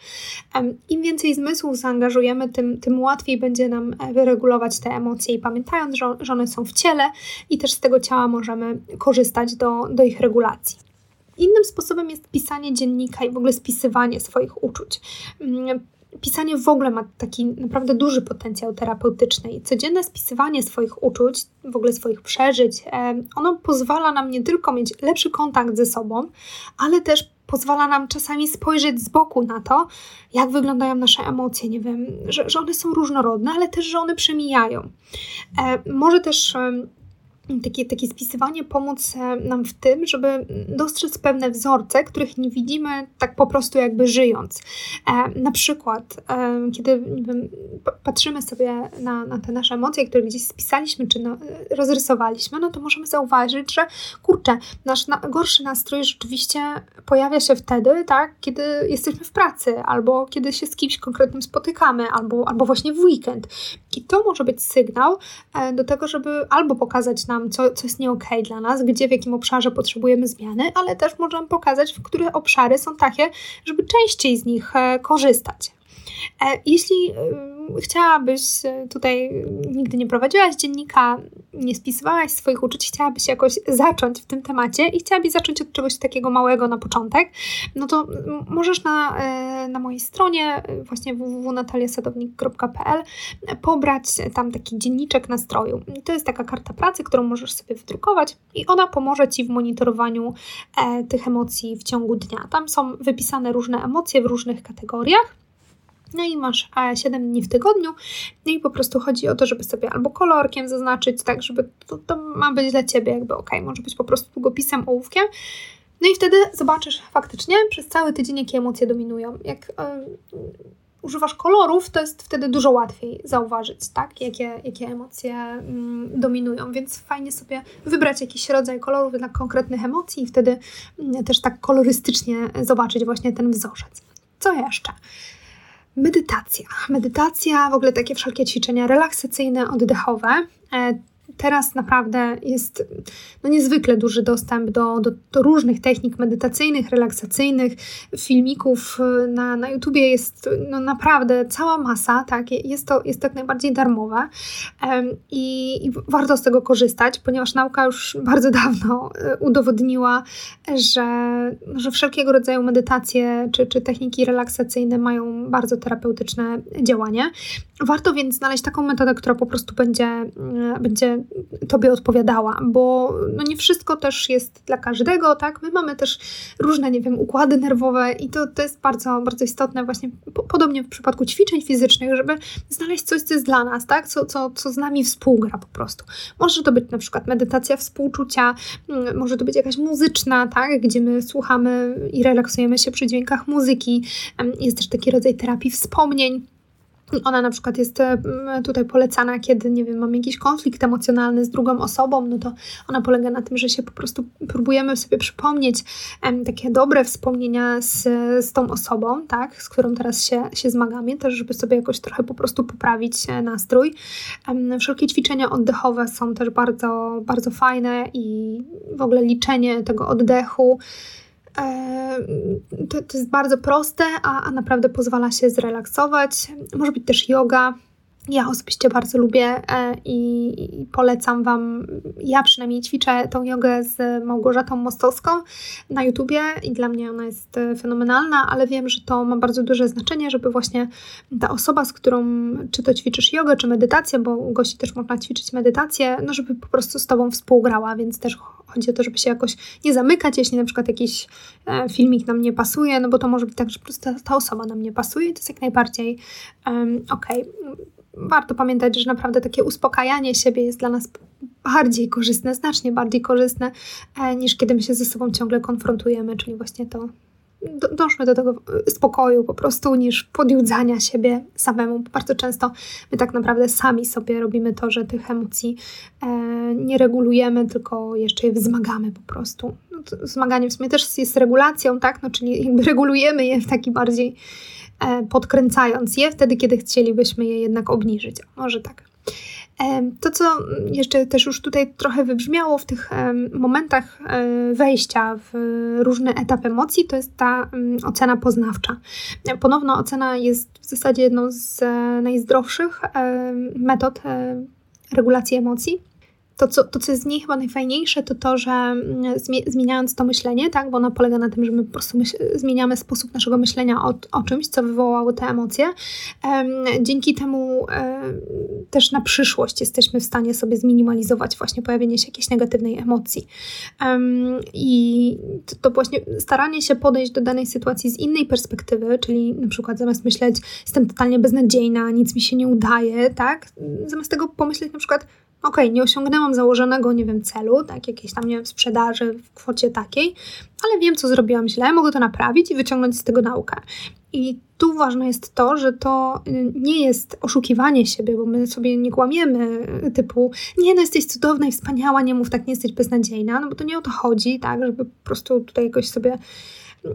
Im więcej zmysłów zaangażujemy, tym, tym łatwiej będzie nam e, wyregulować te emocje i pamiętając, że, że one są w ciele i też z tego ciała możemy korzystać do, do ich regulacji. Innym sposobem jest pisanie dziennika i w ogóle spisywanie swoich uczuć. Mm, pisanie w ogóle ma taki naprawdę duży potencjał terapeutyczny i codzienne spisywanie swoich uczuć, w ogóle swoich przeżyć, ono pozwala nam nie tylko mieć lepszy kontakt ze sobą, ale też pozwala nam czasami spojrzeć z boku na to, jak wyglądają nasze emocje. Nie wiem, że, że one są różnorodne, ale też, że one przemijają. E, może też takie, takie spisywanie pomóc e, nam w tym, żeby dostrzec pewne wzorce, których nie widzimy tak po prostu jakby żyjąc. E, na przykład, e, kiedy wiem, patrzymy sobie na, na te nasze emocje, które gdzieś spisaliśmy czy no, rozrysowaliśmy, no to możemy zauważyć, że kurczę, nasz na, gorszy nastrój rzeczywiście pojawia się wtedy, tak, kiedy jesteśmy w pracy, albo kiedy się z kimś konkretnym spotykamy, albo, albo właśnie w weekend. I to może być sygnał e, do tego, żeby albo pokazać nam, co, co jest nie okay dla nas, gdzie, w jakim obszarze potrzebujemy zmiany, ale też możemy pokazać, w które obszary są takie, żeby częściej z nich e, korzystać. E, jeśli chciałabyś, tutaj nigdy nie prowadziłaś dziennika, nie spisywałaś swoich uczuć, chciałabyś jakoś zacząć w tym temacie i chciałabyś zacząć od czegoś takiego małego na początek, no to możesz na, e, na mojej stronie właśnie www.nataliasadownik.pl pobrać tam taki dzienniczek nastroju. To jest taka karta pracy, którą możesz sobie wydrukować i ona pomoże Ci w monitorowaniu e, tych emocji w ciągu dnia. Tam są wypisane różne emocje w różnych kategoriach no i masz 7 dni w tygodniu. No i po prostu chodzi o to, żeby sobie albo kolorkiem zaznaczyć, tak, żeby to, to ma być dla ciebie jakby ok, może być po prostu długopisem, ołówkiem. No i wtedy zobaczysz faktycznie przez cały tydzień, jakie emocje dominują. Jak yy, używasz kolorów, to jest wtedy dużo łatwiej zauważyć, tak, jakie, jakie emocje yy, dominują. Więc fajnie sobie wybrać jakiś rodzaj kolorów dla konkretnych emocji i wtedy yy, też tak kolorystycznie zobaczyć właśnie ten wzorzec. Co jeszcze? Medytacja. Medytacja, w ogóle takie wszelkie ćwiczenia relaksacyjne, oddechowe. Teraz naprawdę jest no, niezwykle duży dostęp do, do, do, różnych technik medytacyjnych, relaksacyjnych, filmików y, na, na YouTubie jest no, naprawdę cała masa, tak? Jest to jest jak najbardziej darmowe i, i warto z tego korzystać, ponieważ nauka już bardzo dawno y, udowodniła, że, że wszelkiego rodzaju medytacje czy, czy techniki relaksacyjne mają bardzo terapeutyczne działanie. Warto więc znaleźć taką metodę, która po prostu będzie, y, będzie Tobie odpowiadała, bo no nie wszystko też jest dla każdego, tak? My mamy też różne, nie wiem, układy nerwowe i to, to jest bardzo, bardzo istotne właśnie, po, podobnie w przypadku ćwiczeń fizycznych, żeby znaleźć coś, co jest dla nas, tak? Co, co, co z nami współgra po prostu. Może to być na przykład medytacja współczucia, mm, może to być jakaś muzyczna, tak? Gdzie my słuchamy i relaksujemy się przy dźwiękach muzyki. Jest też taki rodzaj terapii wspomnień, ona na przykład jest tutaj polecana, kiedy, nie wiem, mamy jakiś konflikt emocjonalny z drugą osobą, no to ona polega na tym, że się po prostu próbujemy sobie przypomnieć em, takie dobre wspomnienia z, z tą osobą, tak, z którą teraz się, się zmagamy, też żeby sobie jakoś trochę po prostu poprawić e, nastrój. Em, wszelkie ćwiczenia oddechowe są też bardzo, bardzo fajne i w ogóle liczenie tego oddechu, to, to jest bardzo proste, a, a naprawdę pozwala się zrelaksować. Może być też yoga, ja osobiście bardzo lubię e, i, polecam Wam. Ja przynajmniej ćwiczę tą jogę z Małgorzatą Mostowską na YouTubie i dla mnie ona jest e, fenomenalna, ale wiem, że to ma bardzo duże znaczenie, żeby właśnie ta osoba, z którą czy to ćwiczysz jogę, czy medytację, bo u gości też można ćwiczyć medytację, no żeby po prostu z Tobą współgrała, więc też chodzi o to, żeby się jakoś nie zamykać, jeśli na przykład jakiś e, filmik nam nie pasuje, no bo to może być tak, że po prostu ta, osoba nam nie pasuje i to jest jak najbardziej um, okej. Okay warto pamiętać, że naprawdę takie uspokajanie siebie jest dla nas bardziej korzystne, znacznie bardziej korzystne, e, niż kiedy my się ze sobą ciągle konfrontujemy, czyli właśnie to dążmy do tego spokoju po prostu, niż podjudzania siebie samemu. Bardzo często my tak naprawdę sami sobie robimy to, że tych emocji e, nie regulujemy, tylko jeszcze je wzmagamy po prostu. No zmaganie w sumie też jest regulacją, tak? No, czyli jakby regulujemy je w taki bardziej E, podkręcając je wtedy, kiedy chcielibyśmy je jednak obniżyć. Może tak. E, to, co jeszcze też już tutaj trochę wybrzmiało w tych momentach e, wejścia w różny etap emocji, to jest ta ocena poznawcza. Ponowna ocena jest w zasadzie jedną z najzdrowszych metod regulacji emocji to co, to, co jest z niej chyba najfajniejsze, to to, że mm, zmieniając to myślenie, tak, bo ono polega na tym, że my po prostu zmieniamy sposób naszego myślenia o, o czymś, co wywołało te emocje. Dzięki temu też na przyszłość jesteśmy w stanie sobie zminimalizować właśnie pojawienie się jakiejś negatywnej emocji. I to, to właśnie staranie się podejść do danej sytuacji z innej perspektywy, czyli na przykład zamiast myśleć, jestem totalnie beznadziejna, nic mi się nie udaje, tak, zamiast tego pomyśleć na przykład, ok, nie osiągnęłam założonego, nie wiem, celu, tak, jakiejś tam, nie wiem, sprzedaży w kwocie takiej, ale wiem, co zrobiłam źle, mogę to naprawić i wyciągnąć z tego naukę. I tu ważne jest to, że to y, nie jest oszukiwanie siebie, bo my sobie nie kłamiemy y, typu nie no, jesteś cudowna i wspaniała, nie mów tak, nie jesteś beznadziejna, no bo to nie o to chodzi, tak, żeby po prostu tutaj jakoś sobie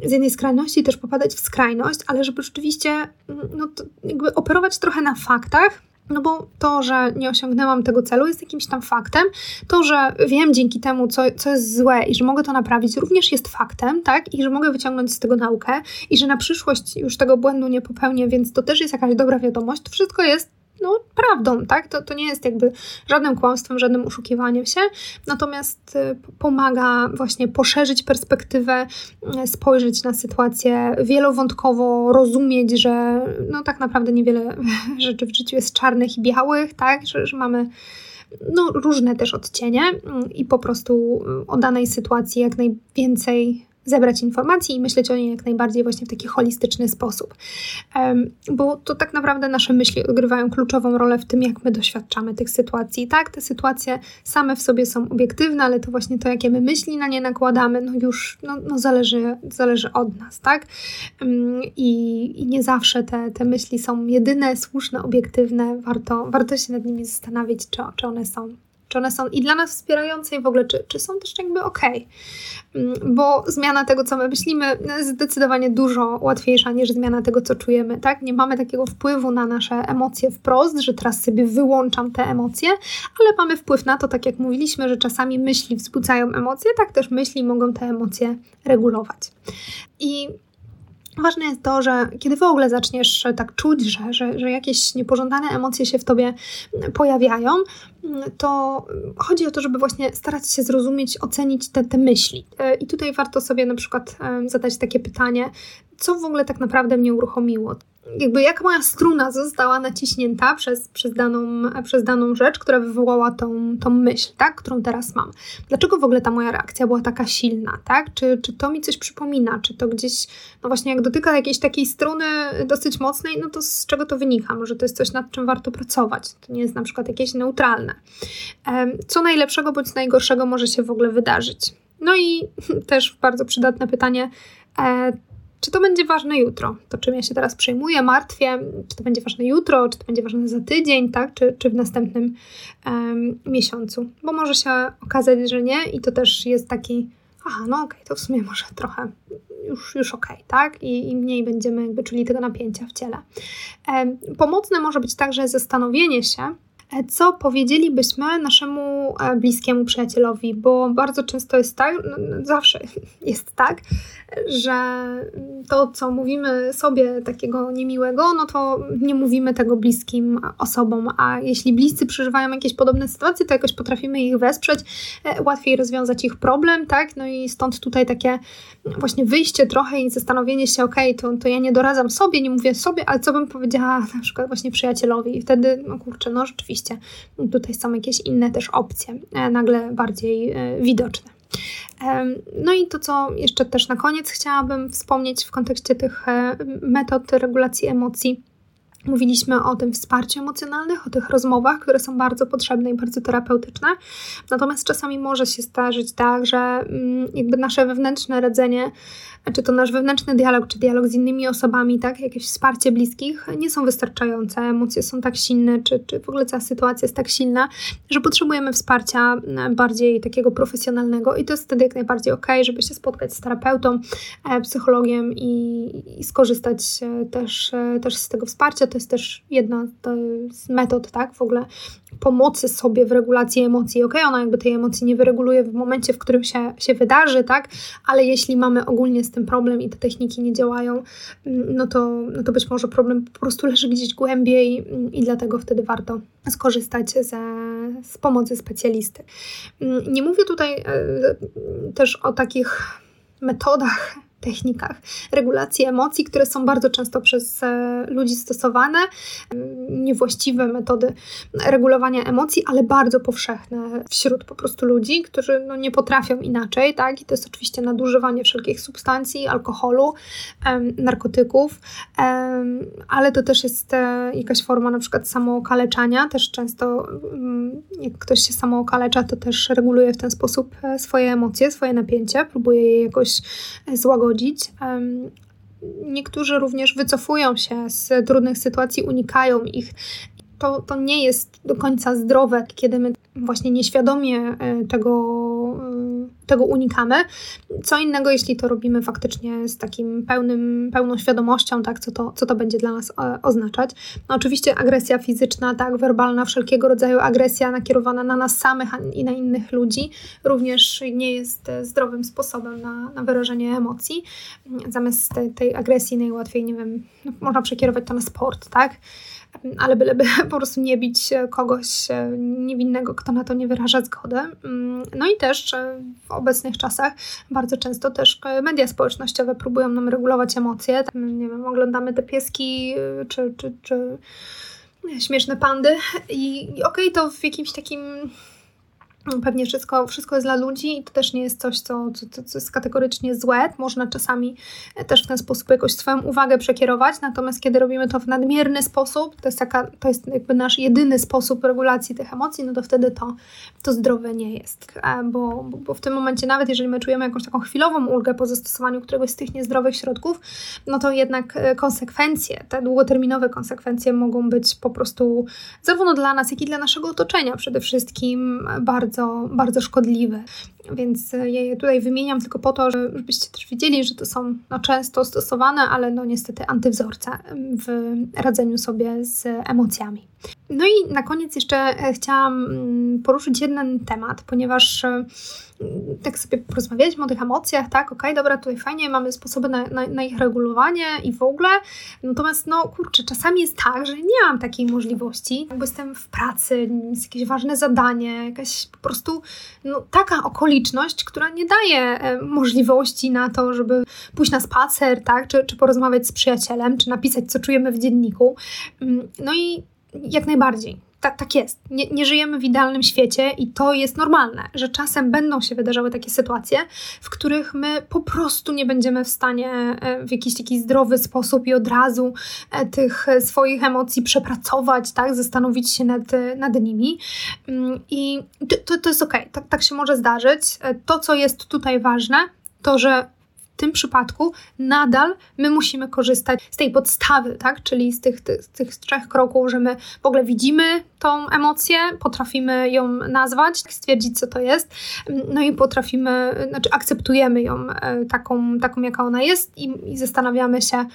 z jednej skrajności też popadać w skrajność, ale żeby rzeczywiście mm, no, jakby operować trochę na faktach, no bo to, że nie osiągnęłam tego celu jest jakimś tam faktem. To, że wiem dzięki temu, co, co jest złe i że mogę to naprawić, również jest faktem, tak? I że mogę wyciągnąć z tego naukę i że na przyszłość już tego błędu nie popełnię, więc to też jest jakaś dobra wiadomość. To wszystko jest no, prawdą, tak? To, to nie jest jakby żadnym kłamstwem, żadnym oszukiwaniem się, natomiast y, pomaga właśnie poszerzyć perspektywę, y, spojrzeć na sytuację wielowątkowo, rozumieć, że no tak naprawdę niewiele rzeczy w życiu jest czarnych i białych, tak? Że, że mamy no, różne też odcienie y, i po prostu o danej sytuacji jak najwięcej zebrać informacji i myśleć o niej jak najbardziej właśnie w taki holistyczny sposób. Bo to tak naprawdę nasze myśli odgrywają kluczową rolę w tym, jak my doświadczamy tych sytuacji. Tak, te sytuacje same w sobie są obiektywne, ale to właśnie to, jakie my myśli na nie nakładamy, no już no, no zależy, zależy od nas, tak? I, i nie zawsze te, te myśli są jedyne, słuszne, obiektywne. Warto, warto się nad nimi zastanawiać, czy, czy one są Czy one są i dla nas wspierające i w ogóle, czy, czy są też jakby okej. Mm, bo zmiana tego, co my myślimy, jest zdecydowanie dużo łatwiejsza niż zmiana tego, co czujemy, tak? Nie mamy takiego wpływu na nasze emocje wprost, że teraz sobie wyłączam te emocje, ale mamy wpływ na to, tak jak mówiliśmy, że czasami myśli wzbudzają emocje, tak też myśli mogą te emocje regulować. I Ważne jest to, że kiedy w ogóle zaczniesz tak czuć, że, że, że jakieś niepożądane emocje się w tobie pojawiają, to chodzi o to, żeby właśnie starać się zrozumieć, ocenić te, te myśli. E, I tutaj warto sobie na przykład zadać takie pytanie, co w ogóle tak naprawdę mnie uruchomiło? jakby jak moja struna została naciśnięta przez, przez, daną, przez daną rzecz, która wywołała tą, tą myśl, tak, którą teraz mam. Dlaczego w ogóle ta moja reakcja była taka silna, tak? Czy, czy to mi coś przypomina? Czy to gdzieś, no właśnie jak dotyka jakiejś takiej struny dosyć mocnej, no to z czego to wynika? Może to jest coś, nad czym warto pracować. To nie jest na przykład jakieś neutralne. Co najlepszego bądź najgorszego może się w ogóle wydarzyć? No i też bardzo przydatne pytanie, e, czy to będzie ważne jutro? To czym ja się teraz przejmuję, martwię, czy to będzie ważne jutro, czy to będzie ważne za tydzień, tak? Czy, czy w następnym um, miesiącu? Bo może się okazać, że nie i to też jest taki, aha, no okej, okay, to w sumie może trochę już, już okej, okay, tak? I, I, mniej będziemy jakby czuli tego napięcia w ciele. Um, pomocne może być także zastanowienie się, co powiedzielibyśmy naszemu e, bliskiemu przyjacielowi, bo bardzo często jest tak, no, no, zawsze jest tak, że to, co mówimy sobie takiego niemiłego, no to nie mówimy tego bliskim osobom, a jeśli bliscy przeżywają jakieś podobne sytuacje, to jakoś potrafimy ich wesprzeć, e, łatwiej rozwiązać ich problem, tak? No i stąd tutaj takie właśnie wyjście trochę i zastanowienie się, ok, to, to ja nie doradzam sobie, nie mówię sobie, ale co bym powiedziała na przykład właśnie przyjacielowi? I wtedy, no kurczę, no rzeczywiście, tutaj są jakieś inne też opcje, e, nagle bardziej e, widoczne. No i to, co jeszcze też na koniec chciałabym wspomnieć w kontekście tych e, metod regulacji emocji, Mówiliśmy o tym wsparciu emocjonalnym, o tych rozmowach, które są bardzo potrzebne i bardzo terapeutyczne. Natomiast czasami może się zdarzyć tak, że mm, jakby nasze wewnętrzne radzenie czy to nasz wewnętrzny dialog, czy dialog z innymi osobami, tak, jakieś wsparcie bliskich, nie są wystarczające. Emocje są tak silne, czy, czy w ogóle cała sytuacja jest tak silna, że potrzebujemy wsparcia e, bardziej takiego profesjonalnego i to jest wtedy jak najbardziej ok, żeby się spotkać z terapeutą, e, psychologiem i, i skorzystać e, też, też z tego wsparcia. To jest też jedna z metod, tak, w ogóle pomocy sobie w regulacji emocji. Ok, ona jakby tej emocji nie wyreguluje w momencie, w którym się, się wydarzy, tak, ale jeśli mamy ogólnie tym problem i te techniki nie działają, mm, no to, no to być może problem po prostu leży gdzieś głębiej mm, i dlatego wtedy warto skorzystać ze, z pomocy specjalisty. Mm, nie mówię tutaj e, też o takich metodach technikach regulacji emocji, które są bardzo często przez e, ludzi stosowane. Niewłaściwe metody regulowania emocji, ale bardzo powszechne wśród po prostu ludzi, którzy no, nie potrafią inaczej, tak? I to jest oczywiście nadużywanie wszelkich substancji, alkoholu, narkotyków, ale to też jest e, jakaś forma na przykład samookaleczania. Też często mm, jak ktoś się samookalecza, to też reguluje w ten sposób e, swoje emocje, swoje napięcie, próbuje je jakoś złagodzić Niektórzy również wycofują się z trudnych sytuacji, unikają ich. To, to nie jest do końca zdrowe, kiedy my właśnie nieświadomie e, tego tego unikamy. Co innego, jeśli to robimy faktycznie z takim pełnym, pełną świadomością, tak, co to, co to będzie dla nas e, oznaczać. No oczywiście agresja fizyczna, tak, werbalna, wszelkiego rodzaju agresja nakierowana na nas samych i na innych ludzi również nie jest zdrowym sposobem na, na wyrażenie emocji. Zamiast tej, tej agresji najłatwiej, nie wiem, no, można przekierować to na sport, tak? Ale byleby po prostu nie bić kogoś e, niewinnego, kto na to nie wyraża zgody. Mm, no i też e, w obecnych czasach bardzo często też media społecznościowe próbują nam regulować emocje. Nie wiem, oglądamy te pieski e, czy, czy, czy śmieszne pandy i, i okej, okay, to w jakimś takim Pewnie wszystko, wszystko jest dla ludzi i to też nie jest coś, co, co, co jest kategorycznie złe. Można czasami też w ten sposób jakoś swoją uwagę przekierować, natomiast kiedy robimy to w nadmierny sposób, to jest, taka, to jest jakby nasz jedyny sposób regulacji tych emocji, no to wtedy to, to zdrowe nie jest. E, bo, bo w tym momencie, nawet jeżeli my czujemy jakąś taką chwilową ulgę po zastosowaniu któregoś z tych niezdrowych środków, no to jednak e, konsekwencje, te długoterminowe konsekwencje mogą być po prostu zarówno dla nas, jak i dla naszego otoczenia przede wszystkim bardzo bardzo, bardzo szkodliwe. Więc ja je tutaj wymieniam tylko po to, żebyście też wiedzieli, że to są no, często stosowane, ale no niestety antywzorce w radzeniu sobie z emocjami. No i na koniec jeszcze e, chciałam mm, poruszyć jeden temat, ponieważ e, tak sobie porozmawialiśmy o tych emocjach, tak, okej, okay, dobra, tutaj fajnie, mamy sposoby na, na, na, ich regulowanie i w ogóle, natomiast no kurczę, czasami jest tak, że nie mam takiej możliwości, bo jestem w pracy, jest jakieś ważne zadanie, jakaś po prostu no, taka okoliczność, która nie daje e, możliwości na to, żeby pójść na spacer, tak, czy, czy porozmawiać z przyjacielem, czy napisać, co czujemy w dzienniku, mm, no i jak najbardziej. Tak, tak jest. Nie, nie, żyjemy w idealnym świecie i to jest normalne, że czasem będą się wydarzały takie sytuacje, w których my po prostu nie będziemy w stanie e, w jakiś taki zdrowy sposób i od razu e, tych swoich emocji przepracować, tak, zastanowić się nad, nad nimi. Mm, I to, to jest ok, tak, tak się może zdarzyć. E, to, co jest tutaj ważne, to że w tym przypadku nadal my musimy korzystać z tej podstawy, tak? czyli z tych, tych, tych trzech kroków, że my w ogóle widzimy tą emocję, potrafimy ją nazwać, stwierdzić, co to jest, no i potrafimy, znaczy akceptujemy ją e, taką, taką jaka ona jest i, i zastanawiamy się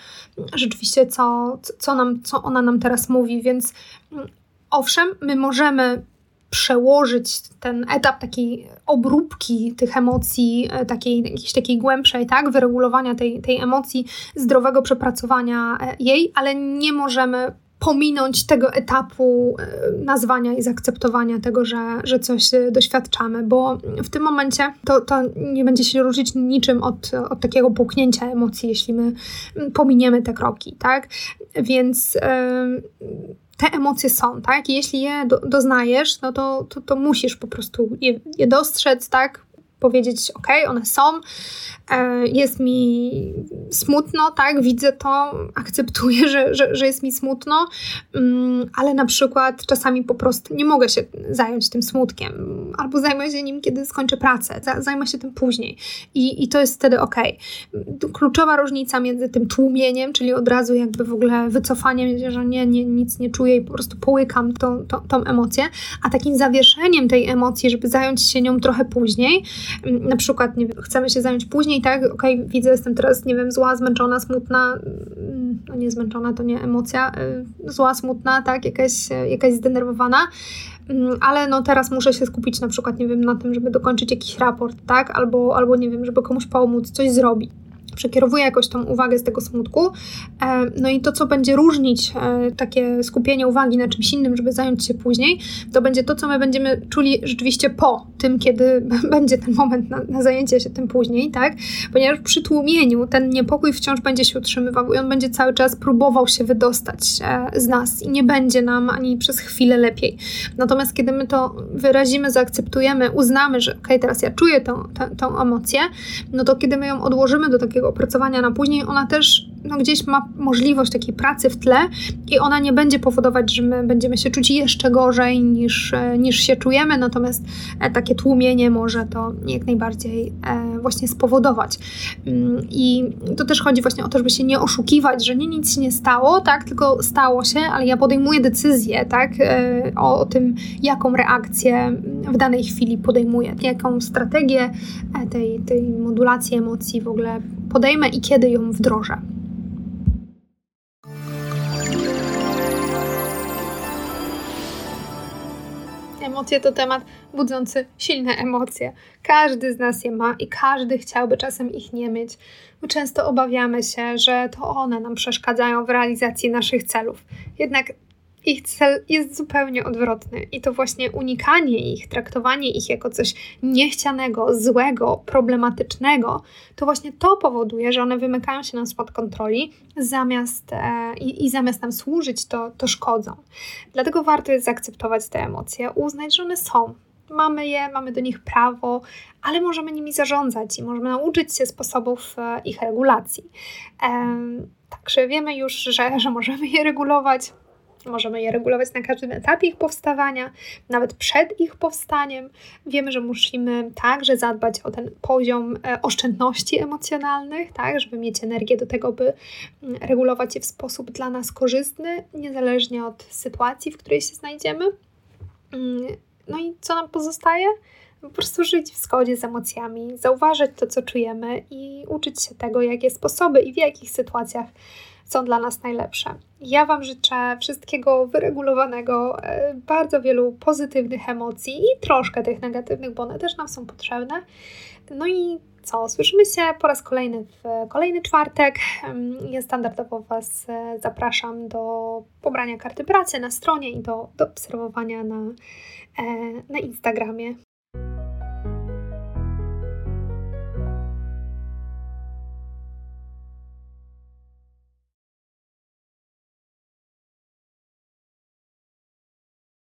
rzeczywiście, co, co, nam, co ona nam teraz mówi, więc mm, owszem, my możemy przełożyć ten etap takiej obróbki tych emocji, e, takiej, jakiejś takiej głębszej, tak, wyregulowania tej, tej emocji, zdrowego przepracowania e, jej, ale nie możemy pominąć tego etapu e, nazwania i zaakceptowania tego, że, że coś doświadczamy, bo w tym momencie to, to nie będzie się różnić niczym od, od takiego puknięcia emocji, jeśli my pominiemy te kroki, tak? Więc. Yy, te emocje są, tak? I jeśli je do, doznajesz, no to, to, to musisz po prostu je, je dostrzec, tak? Powiedzieć, ok, one są, e, jest mi smutno, tak, widzę to, akceptuję, że, że, że jest mi smutno, mm, ale na przykład czasami po prostu nie mogę się zająć tym smutkiem, albo zajmę się nim, kiedy skończę pracę, zajmę się tym później i, i to jest wtedy ok. Kluczowa różnica między tym tłumieniem, czyli od razu jakby w ogóle wycofaniem, że nie, nie nic nie czuję i po prostu połykam tą, tą, tą emocję, a takim zawieszeniem tej emocji, żeby zająć się nią trochę później, na przykład, nie chcemy się zająć później, tak, okej, okay, widzę, jestem teraz, nie wiem, zła, zmęczona, smutna, mm, no nie zmęczona, to nie emocja, y, zła, smutna, tak, jakaś, jakaś zdenerwowana, mm, ale no teraz muszę się skupić na przykład, nie wiem, na tym, żeby dokończyć jakiś raport, tak, albo, albo nie wiem, żeby komuś pomóc, coś zrobić przekierowuje jakoś tą uwagę z tego smutku. E, no i to, co będzie różnić e, takie skupienie uwagi na czymś innym, żeby zająć się później, to będzie to, co my będziemy czuli rzeczywiście po tym, kiedy będzie ten moment na, na zajęcie się tym później, tak? Ponieważ przy tłumieniu ten niepokój wciąż będzie się utrzymywał i on będzie cały czas próbował się wydostać e, z nas i nie będzie nam ani przez chwilę lepiej. Natomiast kiedy my to wyrazimy, zaakceptujemy, uznamy, że ok, teraz ja czuję tą, tą, tą emocję, no to kiedy my ją odłożymy do takiego opracowania na później, ona też no, gdzieś ma możliwość takiej pracy w tle i ona nie będzie powodować, że my będziemy się czuć jeszcze gorzej niż, e, niż się czujemy, natomiast e, takie tłumienie może to jak najbardziej e, właśnie spowodować. Mm, I to też chodzi właśnie o to, żeby się nie oszukiwać, że nie, nic się nie stało, tak, tylko stało się, ale ja podejmuję decyzję, tak, o, o tym, jaką reakcję w danej chwili podejmuję, jaką strategię tej, tej modulacji emocji w ogóle podejmę i kiedy ją wdrożę. Emocje to temat budzący silne emocje. Każdy z nas je ma i każdy chciałby czasem ich nie mieć. My często obawiamy się, że to one nam przeszkadzają w realizacji naszych celów. Jednak ich cel jest zupełnie odwrotny i to właśnie unikanie ich, traktowanie ich jako coś niechcianego, złego, problematycznego, to właśnie to powoduje, że one wymykają się nam spod kontroli zamiast, e, i, i, zamiast nam służyć, to, to szkodzą. Dlatego warto jest zaakceptować te emocje, uznać, że one są, mamy je, mamy do nich prawo, ale możemy nimi zarządzać i możemy nauczyć się sposobów e, ich regulacji. Także wiemy już, że, że możemy je regulować. Możemy je regulować na każdym etapie ich powstawania, nawet przed ich powstaniem. Wiemy, że musimy także zadbać o ten poziom e, oszczędności emocjonalnych, tak, żeby mieć energię do tego, by mm, regulować je w sposób dla nas korzystny, niezależnie od sytuacji, w której się znajdziemy. Mm, no i co nam pozostaje? Po prostu żyć w zgodzie z emocjami, zauważyć to, co czujemy i uczyć się tego, jakie sposoby i w jakich sytuacjach są dla nas najlepsze. Ja Wam życzę wszystkiego wyregulowanego, e, bardzo wielu pozytywnych emocji i troszkę tych negatywnych, bo one też nam są potrzebne. No i co? Słyszymy się po raz kolejny w kolejny czwartek. Ja standardowo Was e, zapraszam do pobrania karty pracy na stronie i do, do obserwowania na, e, na Instagramie.